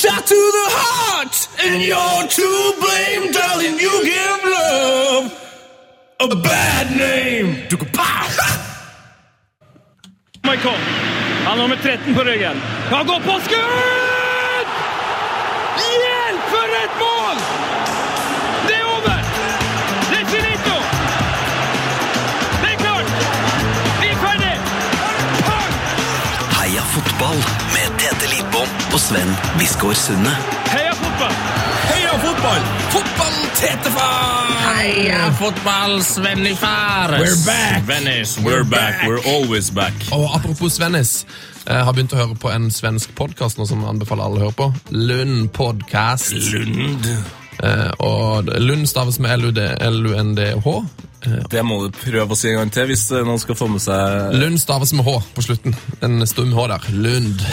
Shot to the heart, and you're to blame, darling. You give love a bad name. Michael. Han har nummer 13 på ryggen. Han går på skudd! Hjelp, for et mål! Det er over! Det er finito! Det er klart! Vi er ferdig! Heia fotball og Sven Biskår Sunde. Heia fotball! Heia fotball! Fotball, tetefar! Heia fotball, Svennifar! We're back! Svennis, we're back. We're always back. Og apropos Svennis, jeg har begynt å høre på en svensk podkast som anbefaler alle å høre på. Lund Podcast. Lund. Eh, og Lund staves med L-U-N-D-H. Det må du prøve å si en gang til hvis eh, noen skal få med seg Lund staves med H på slutten. En stum H der. Lund.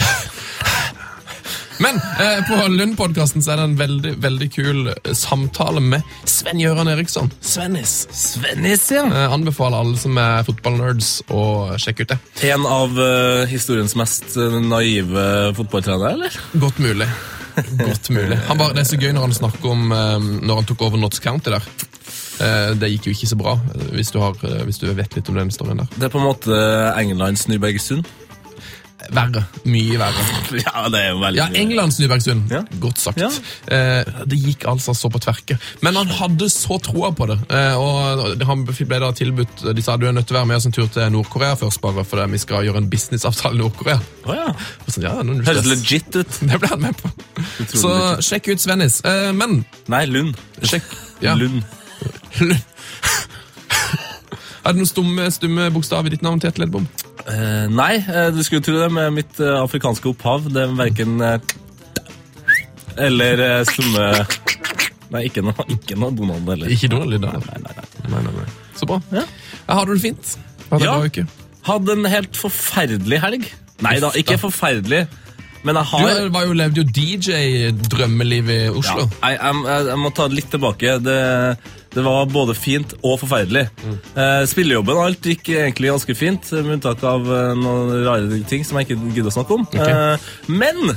Men eh, på Lund-podkasten er det en veldig veldig kul eh, samtale med Sven-Gøran Eriksson. Svennis. Svennis, ja. Eh, anbefaler alle som er fotballnerds å sjekke ut det. En av eh, historiens mest eh, naive fotballtrenere, eller? Godt mulig. Godt mulig. Han bare, det er så gøy når han snakker om eh, når han tok over Notts County der. Det gikk jo ikke så bra, hvis du, har, hvis du vet litt om den historien der. Det er på en måte Englands Nybergsund. Verre. Mye verre. Ja, det er jo veldig Ja, Englands Nybergsund. Ja. Godt sagt. Ja. Eh, det gikk altså så på tverke. Men han hadde så troa på det. Eh, og han ble da tilbudt De sa du er nødt til å være med oss en tur til Nord-Korea først, bare fordi vi skal gjøre en businessavtale i Nord-Korea. Oh, ja. Sånn, ja, det Høres legit ut. Det ble han med på. Så sjekk ut Svennis. Eh, men Nei, Lund. sjekk ja. Lund. Er det noen stumme, stumme bokstav i ditt navn, Tete Ledbom? Eh, nei, eh, du skulle tro det med mitt eh, afrikanske opphav. Det er verken eh, eller stumme Nei, ikke noe, ikke noe Donald heller. Ikke noe lyd der. Nei, nei, nei. Nei, nei. Så bra. Ja. Ja, har du det fint? Hadde Ja. bra uke? Hadde en helt forferdelig helg. Nei da, ikke forferdelig. Men jeg Du var jo, levde jo DJ-drømmeliv i ja, Oslo. jeg, jeg, jeg, jeg må ta det litt tilbake. Det, det var både fint og forferdelig. Eh, spillejobben og alt gikk egentlig ganske fint, med unntak av eh, noen rare ting som jeg ikke gidder å snakke om. Eh, men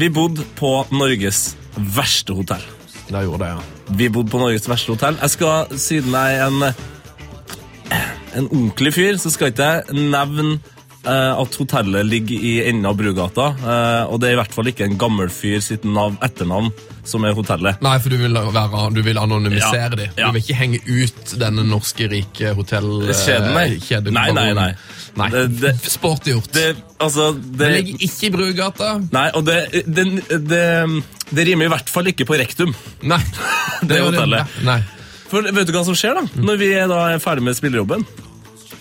vi bodde på Norges verste hotell. Da gjorde det, ja. Vi bodde på Norges verste hotell. Jeg skal, Siden jeg er en, en ordentlig fyr, så skal ikke jeg nevne at hotellet ligger i enden av Brugata. eh, og det er i hvert fall ikke en gammel fyr sitt nav, etternavn som er hotellet. Nei, for du vil, være, du vil anonymisere Ja, de. ja. Du vil ikke henge ut denne norske, rike hotellkjeden. nei. Nei, nei, nei. Nei, Det- det- Sporty gjort. Det, altså, Det ligger ikke i Brugata. Nei, og det, det, det, det rimer i hvert fall ikke på rektum. Nei. Det hotellet. Nei. For vet du hva som skjer da? Når vi er, da er ferdig med spillerjobben,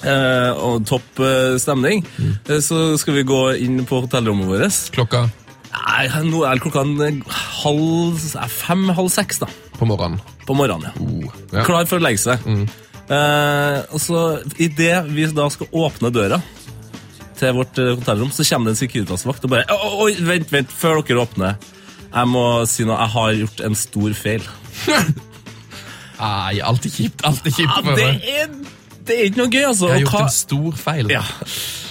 eh, og topp eh, stemning, eh, så skal vi gå inn på hotellrommet vårt. Klokka Nei, nå er klokka halv, eh, fem, halv seks da, på morgenen. på morgenen. Ja. Uh, ja. Klar for å legge seg. Eh, og så Idet vi da skal åpne døra til vårt eh, hotellrom, så kommer det en Securitas-vakt og bare Oi, vent, vent, før dere åpner. Jeg må si noe. Jeg har gjort en stor feil. Nei, alt er kjipt. Alt er kjipt. Ja, det, er, det er ikke noe gøy, altså. Jeg har gjort hva, en stor feil. ja.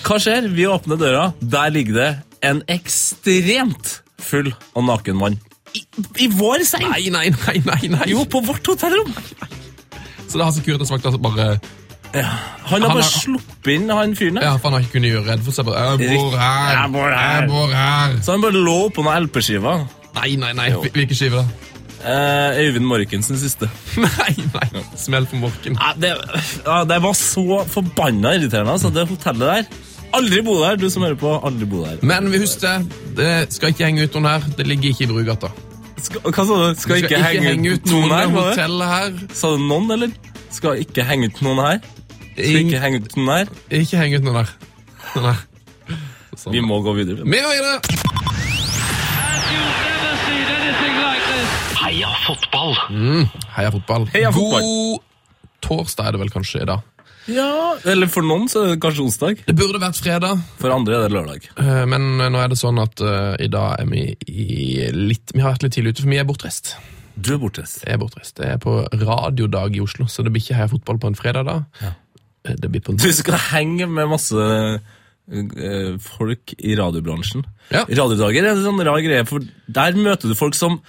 hva skjer? Vi åpner døra. Der ligger det en ekstremt full og naken mann. I, I vår seng! Nei, nei, nei, nei, nei. Jo, på vårt hotellrom! Så det har Securitas-vakta bare Han har bare sluppet inn han fyren der. Ja, for han har ikke kunnet gjøre redd for seg. Bare, jeg bor her. Jeg bor her. Jeg bor her. Så han bare lå på noen LP-skiver. Nei, nei, nei. Hvilken skive, da? Eh, Øyvind Morkensen siste. Nei, nei. Smell for morken. Ja, det, ja, det var så forbanna irriterende. Altså, det hotellet der. Aldri bo der, du som hører på. Aldri bo der. Men vi husker det, det skal ikke henge ut noen her. Det ligger ikke i Brugata. Skal, hva sa du? Skal, Skal ikke, henge, ut noen her? i det? hotellet her. Sa du noen, eller? Skal ikke henge ut noen her? Skal ikke henge ut noen her? Ikke henge ut noen her. Nei. Sånn. Vi må gå videre. Vi må videre! You've Heia fotball! Heia fotball. Heia fotball. God torsdag er det vel kanskje i dag. Ja, eller for noen så er det kanskje onsdag. Det burde vært fredag, For andre er det lørdag. eh, men nå er det sånn at uh, i dag er vi i litt Vi har vært litt tidlig ute, for vi er bortreist. Du er bortreist. Jeg er bortreist. Det er på radiodag i Oslo, så det blir ikke Heia fotball på en fredag da. Ja. Eh, Det blir på en Du skal henge med masse folk i radiobransjen. Ja. Radiodager er en sånn rar greie, for der møter du folk som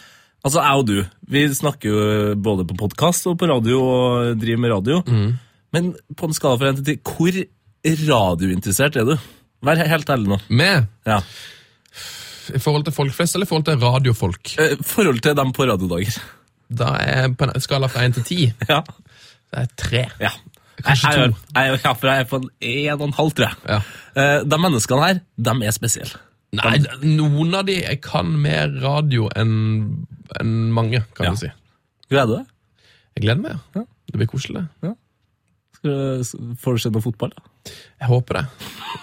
Altså, jeg og du, vi snakker jo både på podkast og på radio og driver med radio. Mm. Men på en skala fra 1 til 10, hvor radiointeressert er du? Vær helt ærlig nå. Med Ja. i forhold til folk flest, eller i forhold til radiofolk? I forhold til dem på radiodager. Da er jeg på en skala fra 1 til 10. Ja. Det er tre. ja. Kanskje jeg, jeg, to. jeg, jeg, ja, for jeg er på en en og en halv, tror jeg. Ja. Eh, de menneskene her, de er spesielle. Nei, noen av de kan mer radio enn enn mange, kan Ja. du si. Gleder du deg? Jeg gleder meg. ja. Det blir koselig. Skal du- Får du se noe fotball? da? Jeg håper det.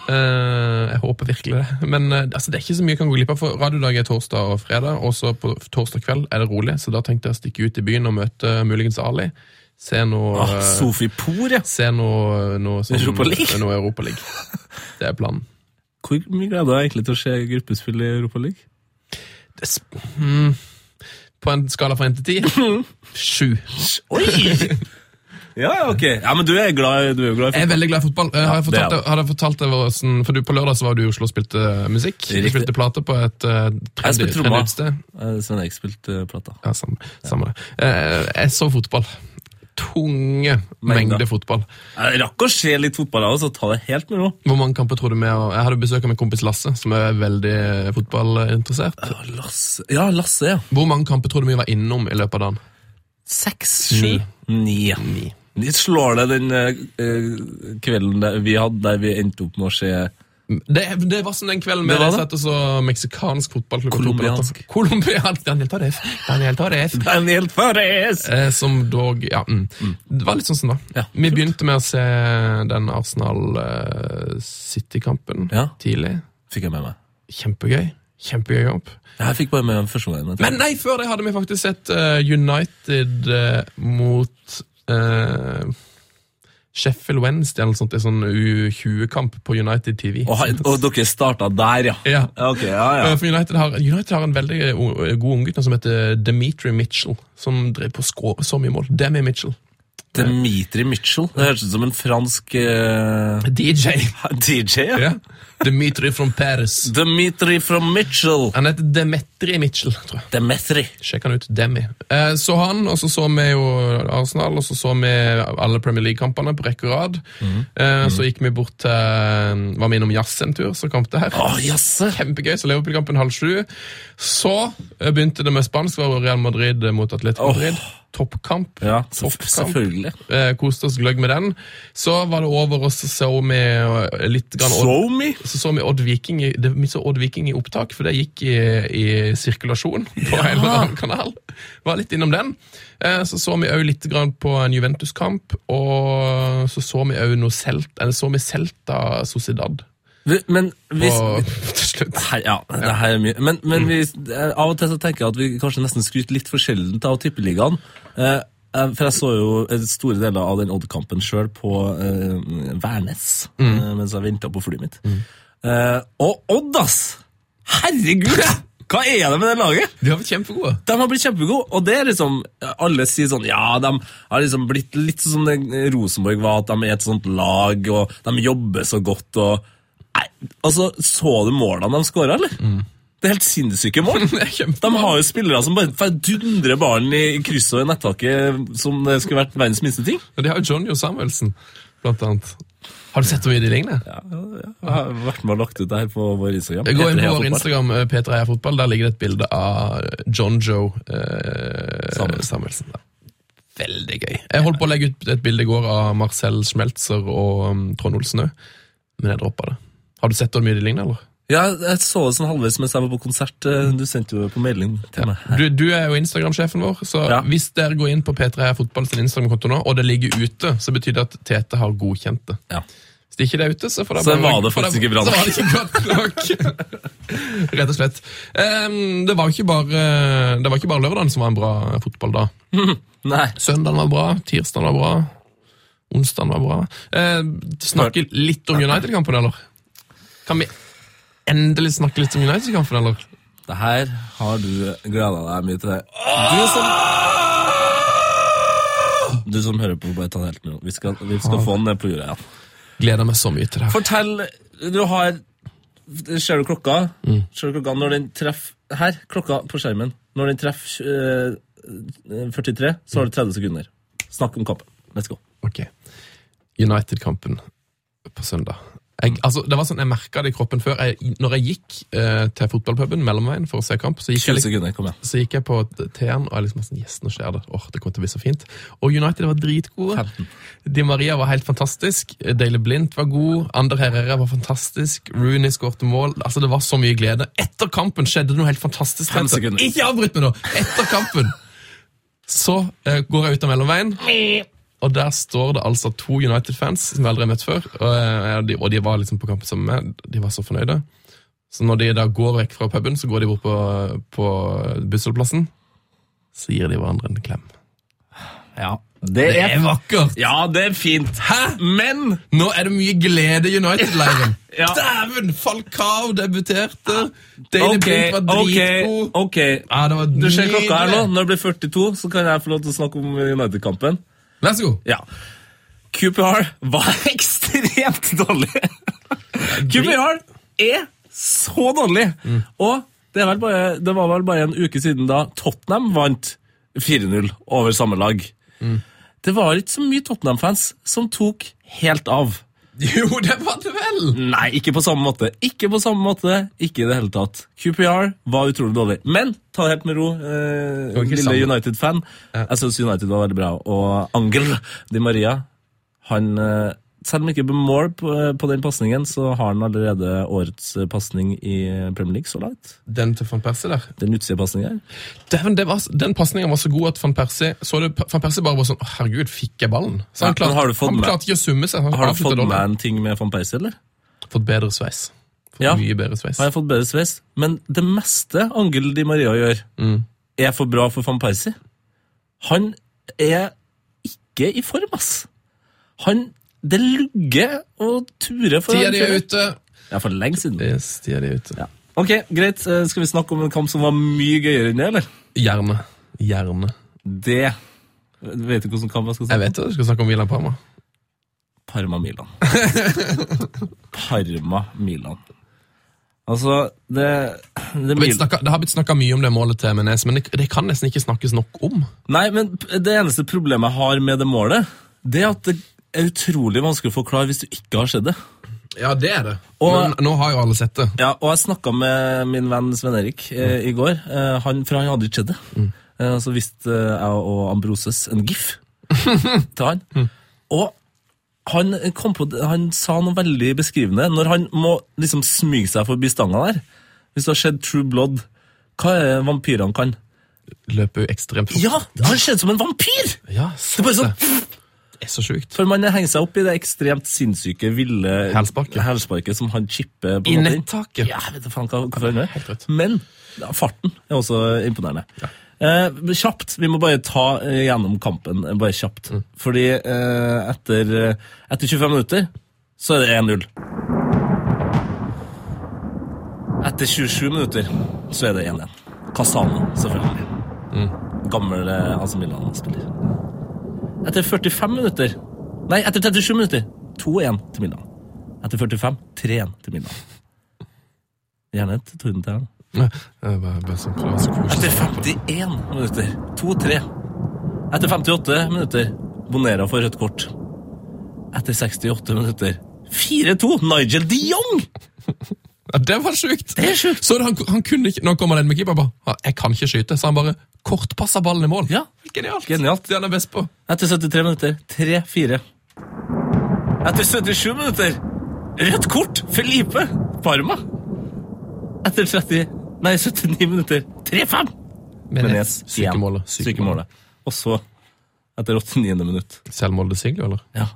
Eh, jeg håper virkelig det. Men eh, altså, det er ikke så mye jeg kan gå glipp av, for radiodag er torsdag og fredag, og så på torsdag kveld er det rolig, så da tenkte jeg å stikke ut i byen og møte muligens Ali. Se noe Ah, eh, Sofie Por, ja. Se noe, noe, som- Europa noe Europa League. Det er planen. Hvor mye gleder du deg egentlig til å se gruppespill i Europa League? Det, hmm, på en skala fra 1 til 10? Sju. Oi! ja, ok. Ja, Men du er, glad, du er glad i Jeg er veldig glad i fotball. Eh, har, jeg fortalt, det, har jeg fortalt deg hvordan, for du På lørdag så var du i Oslo og spilte musikk. Du spilte plate på et uh, trendy. Eh, Sven Erik spilte plate. Ja, samme, samme det. Uh, jeg så fotball. Tunge Mengder. mengder fotball. Jeg rakk å se litt fotball, av, så Ta det helt med ro. Hvor mange kamper tror du med? Jeg hadde besøk av min kompis Lasse, som er veldig fotballinteressert. Ja, Lasse, ja, Lasse, ja. Hvor mange kamper tror du vi var innom i løpet av dagen? Seks, sju, ni. Ni. Slår det den eh, eh, kvelden vi hadde der vi endte opp med å se Det, det var som den kvelden vi satt og så meksikansk fotballklubb. Colombiansk. Colombiansk. Daniel Torres. Daniel Torres. Daniel Torres! Eh, som dog Ja, mm. det var litt sånn som da. Ja, vi begynte med å se den Arsenal-City-kampen Ja. tidlig. Fikk jeg med meg. Kjempegøy. Kjempegøy jobb. Jeg fikk bare med meg første gangen. Men nei, før det hadde vi faktisk sett uh, United uh, mot eh, Sheffield Wednesday eller sånt. En sånn U20-kamp på United TV. Og, og dere starta der, ja? Ja. Okay, ja, ja. Eh, For United har, United har en veldig god unggutt som heter Dimitri Mitchell, som drev på å skåre så mye mål. Demi Mitchell. Dimitri Mitchell. Det høres ut som en fransk uh... DJ. DJ, ja. Ja. Dimitri from Paris. Dimitri from Mitchell. Han heter Demetri Mitchell, tror jeg. Demetri. Sjekk han ut. Demi. Eh, så han, og så så vi jo Arsenal, og så så vi alle Premier League-kampene på rekke og rad. Eh, Så gikk vi bort til Var vi innom jazz en tur, så kom det her. Oh, jasse. Kjempegøy. Så Liverpool-kampen halv sju. Så eh, begynte det med spansk, var Real Madrid mot Atletico Madrid. Madrid. Toppkamp. Ja, Toppkamp. selvfølgelig. Eh, koste oss gløgg med den. Så var det over, og så så vi litt grann So me. Så så vi Odd Viking i, det, vi så Odd Viking i opptak, for det gikk i, i sirkulasjon på en eller annen kanal. Var litt innom den. Eh, så så vi òg litt på en Juventus-kamp, og så så vi òg noe Celt, eller så vi Celta Sociedad Men hvis på, til slutt. Her, ja, det her er mye. Men, men vi, eh, av og til så tenker jeg at vi kanskje nesten skryter litt for sjeldent av tippeligaen. Eh, for jeg så jo eh, store deler av den Odd-kampen sjøl på uh, Værnes mm. mens jeg venta på flyet mitt. Eh, og Odd, ass! Herregud! Hva er det med det laget? De har blitt kjempegode. De har blitt kjempegode, og det er liksom Alle sier sånn Ja, de har liksom blitt litt sånn som det Rosenborg var, at de er et sånt lag, og de jobber så godt og Nei, altså, så du målene de skåra, eller? Det er helt sinnssyke mål. De har jo spillere som bare dundrer dundre ballen i krysset og i nettaket som det skulle vært verdens minste ting. Ja, de har jo Johnny og Samuelsen, blant annet. Har du sett hvor mye de ligner? Ja, ja, ja. Jeg har vært med og lagt ut det her på vår Instagram. Gå inn på vår Instagram, eh, Peter Heia Fotball. Der ligger det et bilde av John Joe eh, Samuelsen. Samuelsen. Veldig gøy. Jeg holdt på å legge ut et bilde i går av Marcel Schmelzer og um, Trond Olsen òg, men jeg droppa det. Har du sett hvor mye de ligner, eller? Ja, jeg så det sånn halvveis mens jeg var på konsert. Eh, Du sendte jo på melding til meg. Du, du er jo Instagram-sjefen vår, så Ja. hvis dere går inn på P3 Heia Fotball sin Instagram-konto nå, og det ligger ute, så betyr det at Tete har godkjent det. Ja. Hvis det ikke er ute, så får det Så bare- var det faktisk ikke bra nok. Så var det ikke godt nok. Rett og slett. Um, det, var ikke bare, det var ikke bare lørdagen som var en bra fotball da. Nei. Søndagen var bra, tirsdagen var bra, onsdagen var bra. Uh, snakke litt om United-kampen, eller? Kan vi endelig snakke litt om United-kampen, eller? Det her har du gleda deg mye til. Du som Du som hører på, bare ta det helt med ro. Vi skal, vi skal få den ned på jorda igjen. Gleder meg så mye til det. Fortell du har Ser du klokka? Mm. Ser du klokka når den treffer Her, klokka på skjermen. Når den treffer uh, 43, så har du 30 sekunder. Snakk om kampen. Let's go. Ok. United-kampen på søndag. Jeg, altså, det var sånn, jeg merka det i kroppen før. Jeg, når jeg gikk eh, til fotballpuben mellomveien for å se kamp, så gikk jeg, sekunder, kom så gikk jeg på T-en og jeg liksom sånn, yes, nå skjer det. Åh, det kommer til å bli så fint. Og United var dritgode. 15. Di Maria var helt fantastisk. Daily Blindt var god. Ander Herrera var fantastisk. Rooney skårte mål. Altså, Det var så mye glede. Etter kampen skjedde det noe helt fantastisk. Ikke avbryt meg nå! Etter kampen så eh, går jeg ut av mellomveien, og der står det altså to United-fans som jeg aldri har møtt før. Og, eh, de, og de var liksom på kampen sammen med. De var så fornøyde. Så når de da går vekk fra puben, så går de bort på, på bussholdeplassen. Så gir de hverandre en klem. Ja, det er vakkert! Ja, det er fint. Hæ? Men Nå er det mye glede i United-leiren. Ja. Dæven! Falcao debuterte. Daily OK, Blink var dritgod. ok. Ja, det var Du ser klokka her nå. Når det blir 42, så kan jeg få lov til å snakke om United-kampen. Vær go! Ja. QPR var ekstremt dårlig. QPR er så dårlig! Og det, bare, det var vel bare en uke siden da Tottenham vant 4-0 over samme lag. Det var ikke så mye Tottenham-fans som tok helt av. Jo, det var det vel! Nei, ikke på samme måte. Ikke på samme måte, ikke i det hele tatt. QPR var utrolig dårlig. Men ta det helt med ro, eh, lille. United-fan. Jeg syns United var veldig bra. Og Angel Di Maria, han eh, Selv om ikke på mål på, på den pasningen, så har han allerede årets eh, pasning i Premier League så langt. Den til van Persie der. Den. Dæven, det var, den pasningen var så god at van Persie så det, van Persie bare var sånn Herregud, fikk jeg ballen? Så han, klarte, men har du fått han med- klarte ikke å summe seg. Han Har du fått med en ting med van Persie, eller? Fått bedre sveis. Fått Ja. Mye bedre sveis. Har jeg fått bedre sveis? Men det meste Angel Di Maria gjør, Mm. er for bra for van Persie. Han er ikke i form, ass. Han Det lugger og turer for Tida di er ute. Ja, for lenge siden. Yes, tida di er ute. Ja. Ok, greit. Eh, Skal vi snakke om en kamp som var mye gøyere enn det, eller? Gjerne. Gjerne. Det Vet du hvilken kamp jeg skal snakke om? vet det, du skal snakke om Milan Parma. Parma-Milan. Parma-Milan. Altså, det, det, Det, snakket- det har blitt snakka mye om det målet til Menes, men det, det kan nesten ikke snakkes nok om. Nei, men det eneste problemet jeg har med det målet, det er at det er utrolig vanskelig å forklare hvis du ikke har sett det. Ja, det er det. Og- men nå har jo alle sett det. Ja, og jeg snakka med min venn Sven Erik eh, i går, eh, han, for han hadde ikke sett det. Eh, så viste eh, jeg og Ambroses en gif til han. Og han, kom på, han sa noe veldig beskrivende. Når han må liksom smyge seg forbi stanga der Hvis du har sett True Blood, hva er det vampyrene kan? Løper jo ekstremt fort. Ja, han ser ut som en vampyr! Ja, Det er bare sånn, Det er så sjukt. For man henger seg opp i det ekstremt sinnssyke, ville Hælsparket. hælsparket som han chipper på I nettaket. Ja, jeg vet da faen hva, hvorfor han gjør. Men ja, farten er også imponerende. Eh, kjapt, vi må bare ta eh, gjennom kampen, eh, bare kjapt. Mm. Fordi eh, etter, eh, etter 25 minutter så er det 1-0. Etter 27 minutter så er det 1-1. Casano, selvfølgelig. Mm. Gammel eh, AC Milan-spiller. Etter 45 minutter Nei, etter 37 minutter 2-1 til Milan. Etter 45 3-1 til Milan. Gjerne et torden til her. Nei, det er bare, bare så, det var så. Etter 51 minutter 2-3. Etter 58 minutter Bonera får rødt kort. Etter 68 minutter 4-2 Nigel de Jong! Ja, det var sjukt! Det er sjukt. Så han, han kunne ikke, Nå kommer den med keeper bare «Ja, Jeg kan ikke skyte, så han bare kortpassa ballen i mål. Ja, Genialt! Genialt. Det han er best på. Etter 73 minutter 3-4. Etter 77 minutter rødt kort Felipe Parma. Etter 30 Nei, 79 minutter 3-5. Menes. Sykemålet. Sykemålet. Og så, etter 89. minutt Selvmål de Siglio, eller? Ja.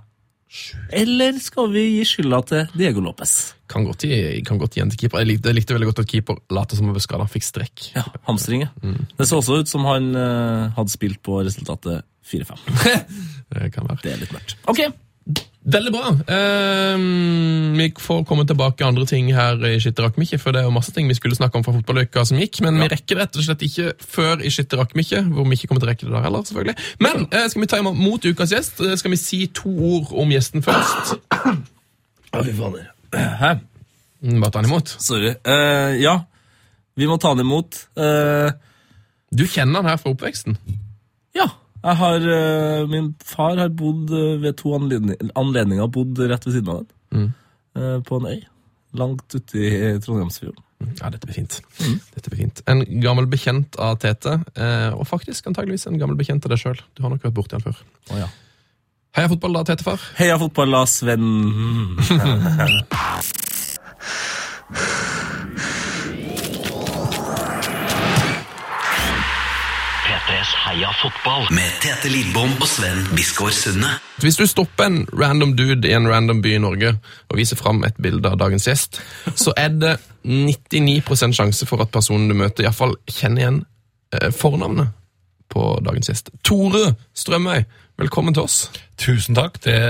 Eller skal vi gi skylda til Diego Lopez? Kan godt, gi, kan godt gi en til keeper. Jeg likte, jeg likte veldig godt at keeper lot som han ble skada. Fikk strekk. Ja, hamstringer. Det så også ut som han uh, hadde spilt på resultatet 4-5. Det kan være. Det er litt mørkt. Ok, Veldig bra. Um, vi får komme tilbake andre ting her i Skitterakmikke, for det er jo masse ting vi skulle snakke om fra fotballuka som gikk, men vi rekker rett og slett ikke før i Skitterakmikke, hvor vi ikke kommer til å rekke det der heller, selvfølgelig. Men uh, skal vi ta imot ukas gjest? Eh, Skal vi si to ord om gjesten først? Å, fy fader. Hæ? Mm, Bare ta han imot. Sorry. Uh, ja, vi må ta han imot. Uh... Du kjenner han her fra oppveksten? ja. Jeg har, eh, min far har bodd eh, ved to anledning, anledninger bodd rett ved siden av den. Eh, på en øy. Langt ute i Trondheimsfjorden. Ja, dette blir fint. Dette blir fint. En gammel bekjent av Tete, eh, og faktisk antageligvis en gammel bekjent av deg sjøl. Du har nok vært borti han før. Oh, ja. Heia fotball, da, Tete-far. Heia fotball, da, Sven Heia fotball med Tete Lidbom og Sven Biskår Sunde. Hvis du stopper en random dude i en random by i Norge og viser fram et bilde av dagens gjest, så er det 99% sjanse for at personen du møter, iallfall kjenner igjen eh, fornavnet på dagens gjest. Tore Strømøy, velkommen til oss. Tusen takk. Det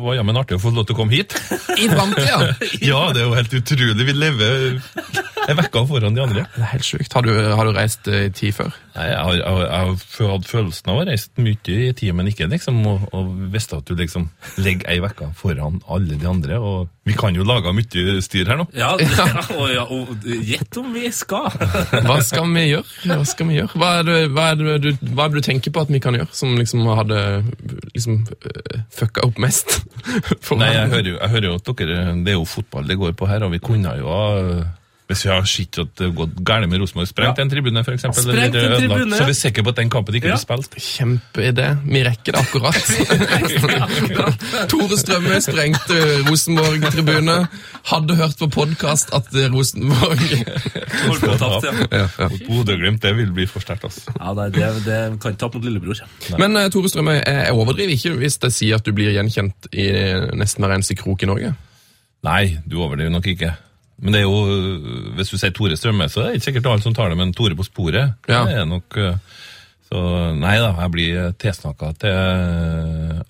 var jammen artig å få lov til å komme hit. I framtida! Ja, det er jo helt utrolig. Vi lever en vekka foran de andre. Det er helt sjukt. Har du, har du reist eh, i tid før? Nei, jeg har, jeg har, jeg har hatt følelsen av å ha reist mye i tid, men ikke liksom, og, og visste at du liksom legger ei uke foran alle de andre. Og vi kan jo lage mye styr her nå. Ja, ja, og, ja, og gjett om vi skal! Hva skal vi gjøre? Hva skal vi gjøre? Hva er det, hva er det, du, hva er det du tenker på at vi kan gjøre, som liksom hadde liksom eh, fucka opp mest? For Nei, jeg hører, jo, jeg hører jo at dere, det er jo fotball det går på her, og vi kunne jo ha hvis vi har sett at det har gått galt med Rosenborg, sprengt Ja. en tribune, tribune, så er vi ja. sikre på at den kampen ikke Ja. blir spilt. Kjempeidé. Vi rekker det akkurat. Tore Strømme sprengte Rosenborg-tribune. Hadde hørt på podkast at Rosenborg Holdt på å tapt, ja. ja, ja. Bodø-Glimt, det vil bli for sterkt, altså. Ja, nei, det, det kan ikke tape mot lillebror. Men uh, Tore Strømme, jeg overdriver ikke hvis jeg sier at du blir gjenkjent i nesten hver eneste krok i Norge. Nei, du overdriver nok ikke. Men det er jo, hvis du sier Tore Strømme, så er det ikke sikkert alle som tar det, men Tore på sporet, Ja. det er nok øh, Så nei da, jeg blir tilsnakka til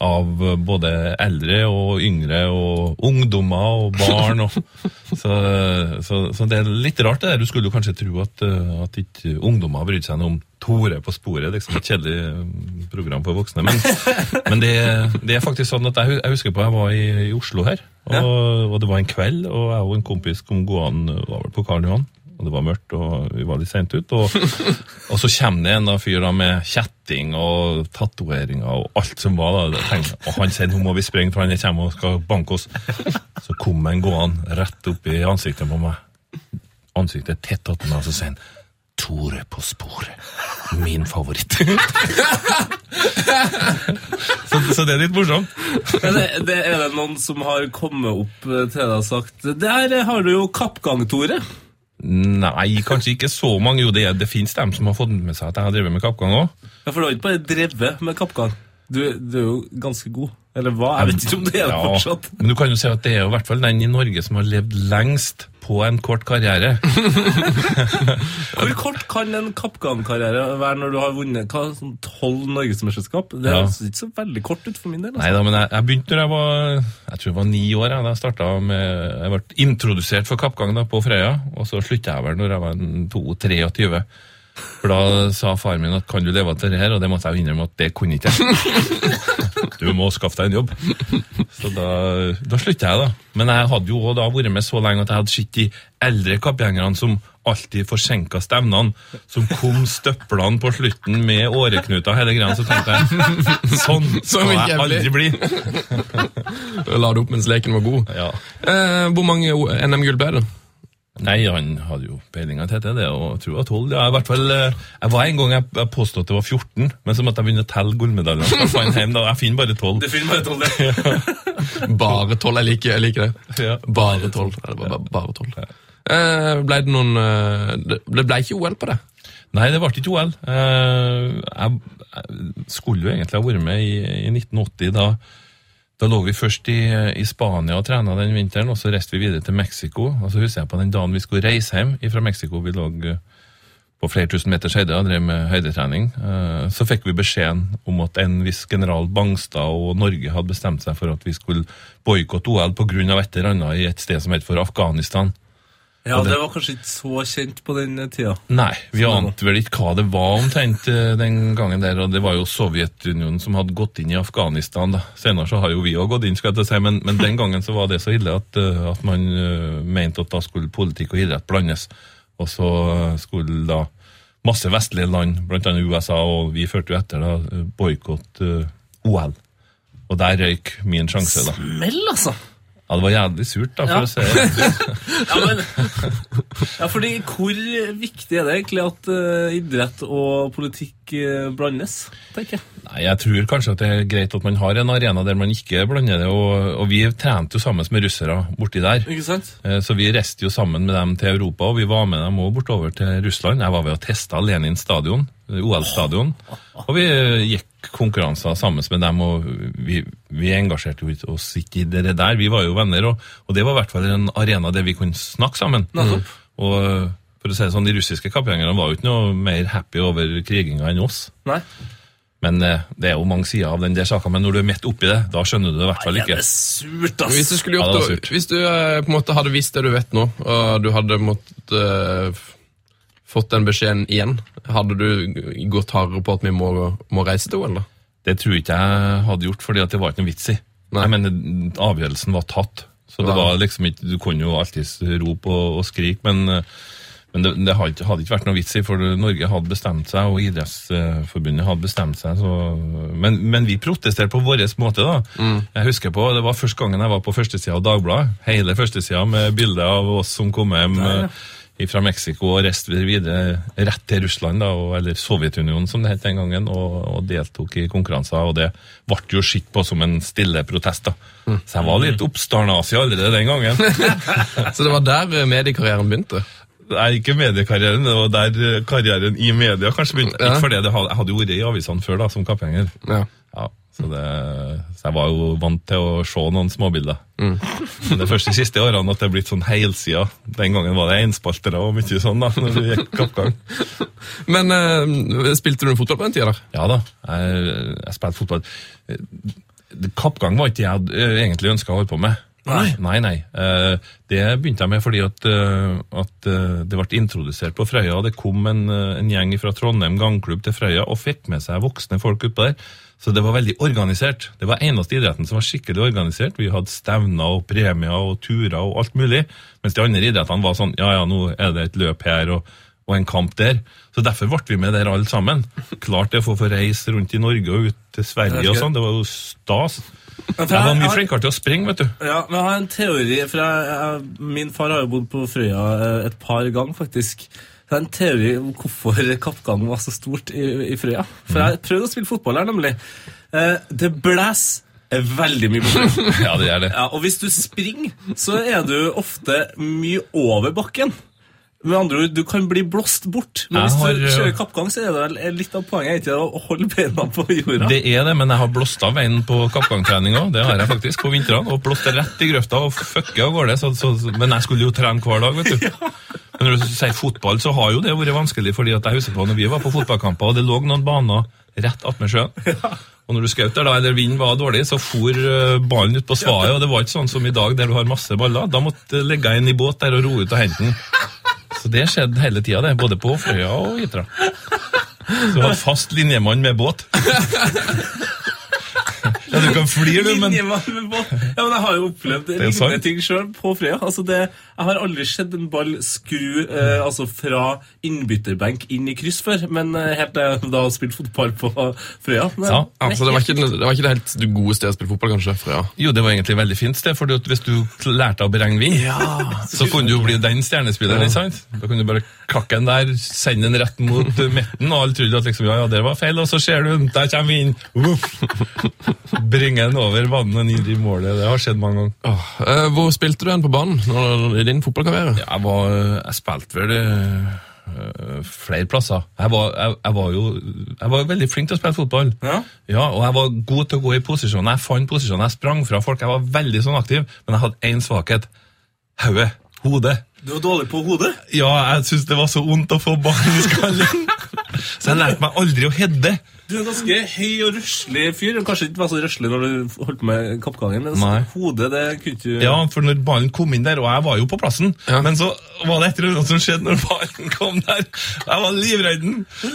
av både eldre og yngre og ungdommer og barn. Og, så, så, så det er litt rart det der. Du skulle jo kanskje tro at, øh, at ikke ungdommer brydde seg noe om Tore på sporet, liksom et kjedelig øh, program for voksne. Men, men det, det er faktisk sånn at jeg, jeg husker på jeg var i, i Oslo her, og, og det var en kveld, og jeg og en kompis kom gående over på Karl Johan. Og det var mørkt, og vi var litt sent ut. Og, og så kommer det en da, fyr da, med kjetting og tatoveringer og alt som var. da. Tenkte, Og han sier nå må vi springe, for han kommer og skal banke oss. Så kom han gående rett opp i ansiktet på meg. Ansiktet tett attmed meg, og så sier han Tore på sporet. Min favoritt. så, så det er litt morsomt. Men det, det, er det noen som har kommet opp til deg og sagt Der har du jo kappgang, Tore. Nei, kanskje ikke så mange. Jo, det, er- det fins dem som har fått med seg at jeg har drevet med kappgang òg. Ja, For du har ikke bare drevet med kappgang. Du, du er jo ganske god. Eller hva? Jeg vet ikke om det er det fortsatt. Men du kan jo si at det er jo i hvert fall den i Norge som har levd lengst på en kort karriere. Hvor kort kan en kappgangkarriere være når du har vunnet hva, sånn tolv norgesmesterskap? Det Ja. høres ikke så veldig kort ut for min del. Altså. da, men jeg, jeg begynte når jeg var jeg tror jeg var ni år. Jeg, da jeg, med, jeg ble introdusert for kappgang da, på Frøya, og så slutta jeg vel når jeg var en 22-23. For da sa faren min at kan du leve av dette her, og det måtte jeg jo innrømme at det kunne ikke jeg. Du må skaffe deg en jobb. Så da, da slutta jeg, da. Men jeg hadde jo da vært med så lenge at jeg hadde sett de eldre kappgjengerne som alltid forsinka stevnene, som kom støplene på slutten med åreknuter hele greia, så tenkte jeg sånn Så skal jeg aldri bli. La det opp mens leken var god. Ja. Eh, hvor mange NM-gull ble det? Nei, han hadde jo peilinga til det, og jeg tror var 12. Ja, i hvert fall, eh, jeg var en gang jeg, jeg påstod at det var 14, men så måtte jeg begynne å telle gullmedaljene. Jeg fant hjem da, jeg finner bare 12. Det finner bare tolv, det. Bare tolv. Jeg liker, jeg liker det. Ja. Bare tolv. Ja, det var bare, bare tolv. Eh, ble det noen eh, Det det ble ikke OL på det? Nei, det ble ikke OL. Eh, jeg, jeg skulle jo egentlig ha vært med i, i 1980. Da, da lå vi først i, i Spania og trena den vinteren, og så reiste vi videre til Mexico. Og så husker jeg på den dagen vi skulle reise hjem fra Mexico, vi lå eh, på flere tusen meters høyde og drev med høydetrening, eh, så fikk vi beskjeden om at en viss general Bangstad og Norge hadde bestemt seg for at vi skulle boikotte OL pga. et eller annet i et sted som heter for Afghanistan. Ja, det- det var kanskje ikke så kjent på den tida. Nei, vi ante vel ikke hva det var omtrent eh, den gangen der, og det var jo Sovjetunionen som hadde gått inn i Afghanistan. da. Senere så har jo vi òg gått inn, skal jeg til å si, men, men den gangen så var det så ille at, eh, at man uh, mente at da skulle politikk og idrett blandes. Og så skulle da masse vestlige land, annet USA, og vi førte jo etter, da, boikotte OL. Og der røyk min sjanse, da. Smell, altså! Ja, det var jævlig surt, da, for Ja. å se. Ja, men, ja, fordi Hvor viktig er det egentlig at uh, idrett og politikk uh, blandes? tenker jeg. Nei, Jeg tror kanskje at det er greit at man har en arena der man ikke blander det. Og, og vi trente jo sammen med russere borti der. Ikke sant? Eh, Så vi reiste jo sammen med dem til Europa, og vi var med dem òg bortover til Russland. Jeg var ved å teste Lenin stadion, OL-stadion. Og vi gikk konkurranser sammen med dem, og vi, vi engasjerte jo oss ikke i det der. Vi var jo venner, og, og det var i hvert fall en arena der vi kunne snakke sammen. Mm. Og for å si det sånn, De russiske kappgjengerne var jo ikke noe mer happy over kriginga enn oss. Nei. Men eh, det er jo mange sider av den der saka, men når du er midt oppi det, da skjønner du det i hvert fall ikke. Nei, det er surt, ass. Hvis du gjort, Ja, det surt. hvis du eh, på en måte hadde visst det du vet nå, og du hadde måttet eh, fått den beskjeden igjen, hadde du gått hardere på at vi må, må reise til OL, da? Det tror jeg ikke jeg hadde gjort, fordi det var ikke noe vits i. Nei. Jeg mener, avgjørelsen var tatt. Så det var liksom ikke, Du kunne jo alltids rope og, og skrike, men, men det, det hadde, ikke- vært noe vits i, for Norge hadde bestemt seg, og Idrettsforbundet hadde bestemt seg. Så, men, men vi protesterte på vår måte. da. Jeg husker på, Det var første gangen jeg var på førstesida av Dagbladet. Hele førstesida med bilde av oss som kom hjem eh, fra Mexico og reiste videre rett til Russland, da, eller Sovjetunionen som det het den gangen, og, og deltok i konkurranser. og Det ble jo sett på som en stille protest. da. Så jeg var litt oppstarnasi allerede den gangen. Så det var der eh, mediekarrieren begynte? Nei, ikke mediekarrieren, det var der eh, karrieren i media kanskje begynte. Ja. Ikke fordi det hadde, jeg hadde jo vært i avisene før da, som kappgjenger. Ja. Så, det, så jeg var jo vant til å se noen småbilder. Men det første først siste årene at det er blitt sånn heilsida. Den gangen var det enspaltere og mye sånn da, når vi gikk kappgang. Men eh, spilte du fotball på den tida? der? Ja da, jeg, jeg spilte fotball. Eh, Kappgang var ikke det jeg eh, egentlig ønska å holde på med. Nei. Nei, nei. Eh, Det begynte jeg med fordi at, at det ble introdusert på Frøya. Det kom en, en gjeng fra Trondheim gangklubb til Frøya og fikk med seg voksne folk utpå der. Så det var veldig organisert. Det var eneste idretten som var skikkelig organisert. Vi hadde stevner og premier og turer og alt mulig. Mens de andre idrettene var sånn ja ja, nå er det et løp her og, og en kamp der. Så derfor ble vi med der alle sammen. Klart det for å få reise rundt i Norge og ut til Sverige og sånn. Det var jo stas. Jeg var mye flinkere til å springe, vet du. Ja, men jeg har en teori, for jeg, jeg, min far har jo bodd på Frøya eh, et par ganger, faktisk. Det er en teori om hvorfor kappgangen var så stort i, i Frøya. For jeg prøvde å spille fotball her, nemlig. Eh, det blæs veldig mye på Ja, det gjør det. Ja, og hvis du springer, så er du ofte mye over bakken. Med andre ord, du kan bli blåst bort. Men Jeg hvis du har, kjører kappgang, så er det vel litt av poenget ikke å holde beina på jorda. Det er det, men jeg har blåst av veien på kappgangtrening òg. Det har jeg faktisk på vintrene. Og blåst rett i grøfta og fucka av gårde. Så, men jeg skulle jo trene hver dag, vet du. Men når du sier fotball, så har jo det vært vanskelig, fordi at jeg husker på når vi var på fotballkamper, og det lå noen baner rett attmed sjøen. Og når du skjøt der, da, eller vinden var dårlig, så for eh, ballen ut på svaet, og det var ikke sånn som i dag, der du har masse baller. Da måtte du legge inn i båt der og ro ut og hente den. Så det skjedde hele tida, det. Både på Frøya og Hitra. Så var hadde fast linjemann med båt. Ja, du kan flire, du, men. Ja, men jeg har jo opplevd lignende ting sjøl på Frøya. Altså det, jeg har aldri sett en ball skru eh, altså fra innbytterbenk inn i kryss før, men eh, helt til jeg da spilte fotball på Frøya. Men, Ja, altså det var, ikke, det var ikke det helt det gode stedet å spille fotball, kanskje? Frøya. Jo, det var egentlig et veldig fint sted, for hvis du lærte å beregne vind, så kunne du jo bli den stjernespilleren, ikke sant? Da kunne du bare klakke den der, sende den rett mot uh, midten, og alle trodde at liksom, ja, ja, det var feil, og så ser du, der kommer vinden, Uff. Bringe den over vannet og ned i målet, det har skjedd mange ganger. Oh, eh, hvor spilte du den på banen når, i din fotballkarriere? Jeg var, jeg spilte vel uh, flere plasser. Jeg var, jeg, jeg var jo jeg var veldig flink til å spille fotball. Ja. og jeg var god til å gå i posisjon. Jeg fant posisjon, jeg sprang fra folk. Jeg var veldig sånn aktiv, men jeg hadde én svakhet. Hodet. Hodet. Du var dårlig på hodet. Ja, jeg syntes det var så vondt å få ballen i skallen. Så jeg lærte meg aldri å heade. Du er en ganske høy og røslig fyr. Kanskje ikke var så røslig når du holdt på med kappgangen, men Nei. hodet, det kunne du Ja, for når ballen kom inn der, og jeg var jo på plassen, Ja. men så var det et eller annet som skjedde når ballen kom der. Jeg var livredd.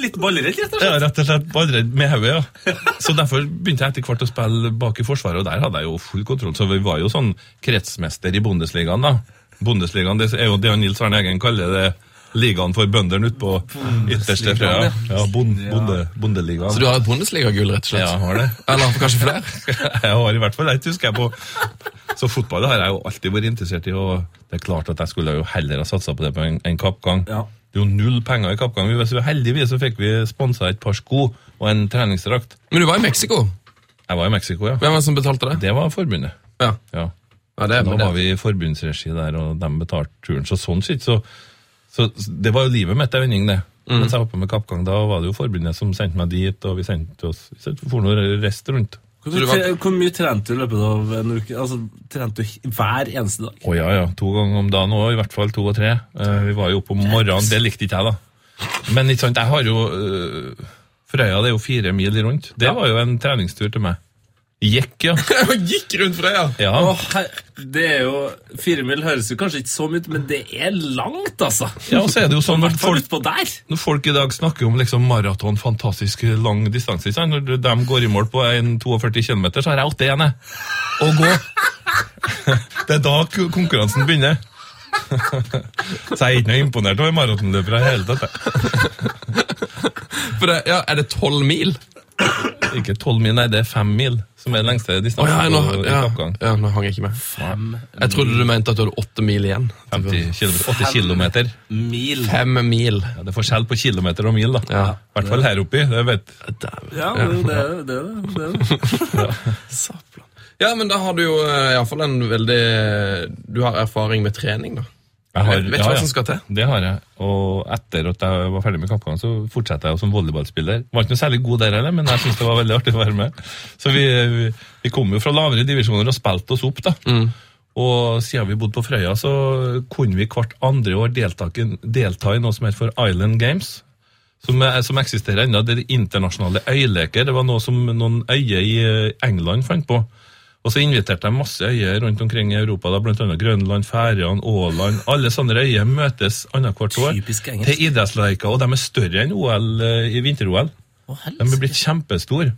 Litt ballredd, rett og slett. Ja, rett og slett ballredd med hodet, ja. Så derfor begynte jeg etter hvert å spille bak i forsvaret, og der hadde jeg jo full kontroll. Så vi var jo sånn kretsmester i Bundesligaen, da. Bundesligaen det er jo det Nils Arne Eggen kaller det ligaen for bøndene ute på ytterste Frøya. Ja, bond, bonde, Bondeligaen. Så du har et Bundesliga-gull, rett og slett? Ja, jeg har det. Eller kanskje flere? jeg har i hvert fall ett, husker jeg på. Så fotball har jeg jo alltid vært interessert i, og det er klart at jeg skulle jo heller ha satsa på det på en, en kappgang. Ja. Det er jo null penger i kappgang. Hvis vi Heldigvis så fikk vi sponsa et par sko og en treningsdrakt. Men du var i Mexico. Jeg var i Mexico, ja. Hvem var det som betalte det? Det var forbundet. Ja, Ja. ja det er Da det. var vi i forbundsregi der, og de betalte turen. Så sånn sett, så, så Det var jo livet mitt, en vending, det. Mens jeg var på med kappgang, da var det jo forbundet som sendte meg dit, og vi sendte oss Vi for noe rest rundt. Hvor, mye trente du i løpet av en uke? Altså, Trente du hver eneste dag? Å ja, ja. To ganger om dagen òg, i hvert fall to og tre. Uh, vi var jo oppe om morgenen, det likte ikke jeg, da. Men ikke sant, jeg har jo uh, Frøya det er jo fire mil rundt. Det var jo en treningstur til meg. Gikk, ja. Gikk rundt Frøya! ja. Her, det er jo Fire mil høres jo kanskje ikke så mye ut, men det er langt, altså. Ja, og så er det jo sånn når folk, når folk i dag snakker om liksom maraton, fantastisk lang distanse, ikke sant? når de går i mål på 42 km, så har jeg åtte igjen, jeg. Å gå. Det er da konkurransen begynner. Så jeg er ikke noe imponert over maratonløpere i hele tatt. For det, ja, Er det tolv mil? Ikke tolv mil, nei, det er fem mil som er lengste Å Oh, ja, nå, ja, ja, nå hang jeg ikke med. Jeg trodde du mente at du hadde åtte mil igjen. 50 kilometer, 8 kilometer. Mil. Fem mil. Ja, det er forskjell på kilometer og mil, da. Ja. I hvert fall her oppi. det vet Ja, det er det. er. Saplan. Ja, men da har du jo eh, iallfall en veldig Du har erfaring med trening, da. Jeg har, Vet du hva som skal til? Det har jeg. Og etter at jeg var ferdig med kappgang, så fortsatte jeg som volleyballspiller. Var ikke noe særlig god der heller, men jeg syntes det var veldig artig å være med. Så vi, vi, vi kom jo fra lavere divisjoner og spilte oss opp, da. Mm. Og siden vi bodde på Frøya, så kunne vi hvert andre år delta, delta i noe som heter for Island Games. Som, som eksisterer ennå. Det er internasjonale øyleker. Det var noe som noen øyer i eh, England fant på. Og så inviterte jeg masse øyer rundt omkring i Europa, da, annet Grønland, Færøyene, Åland. Alle sånne øyer møtes annethvert år til idrettsleiker, og de er større enn OL eh, i vinter-OL. De er blitt kjempestore.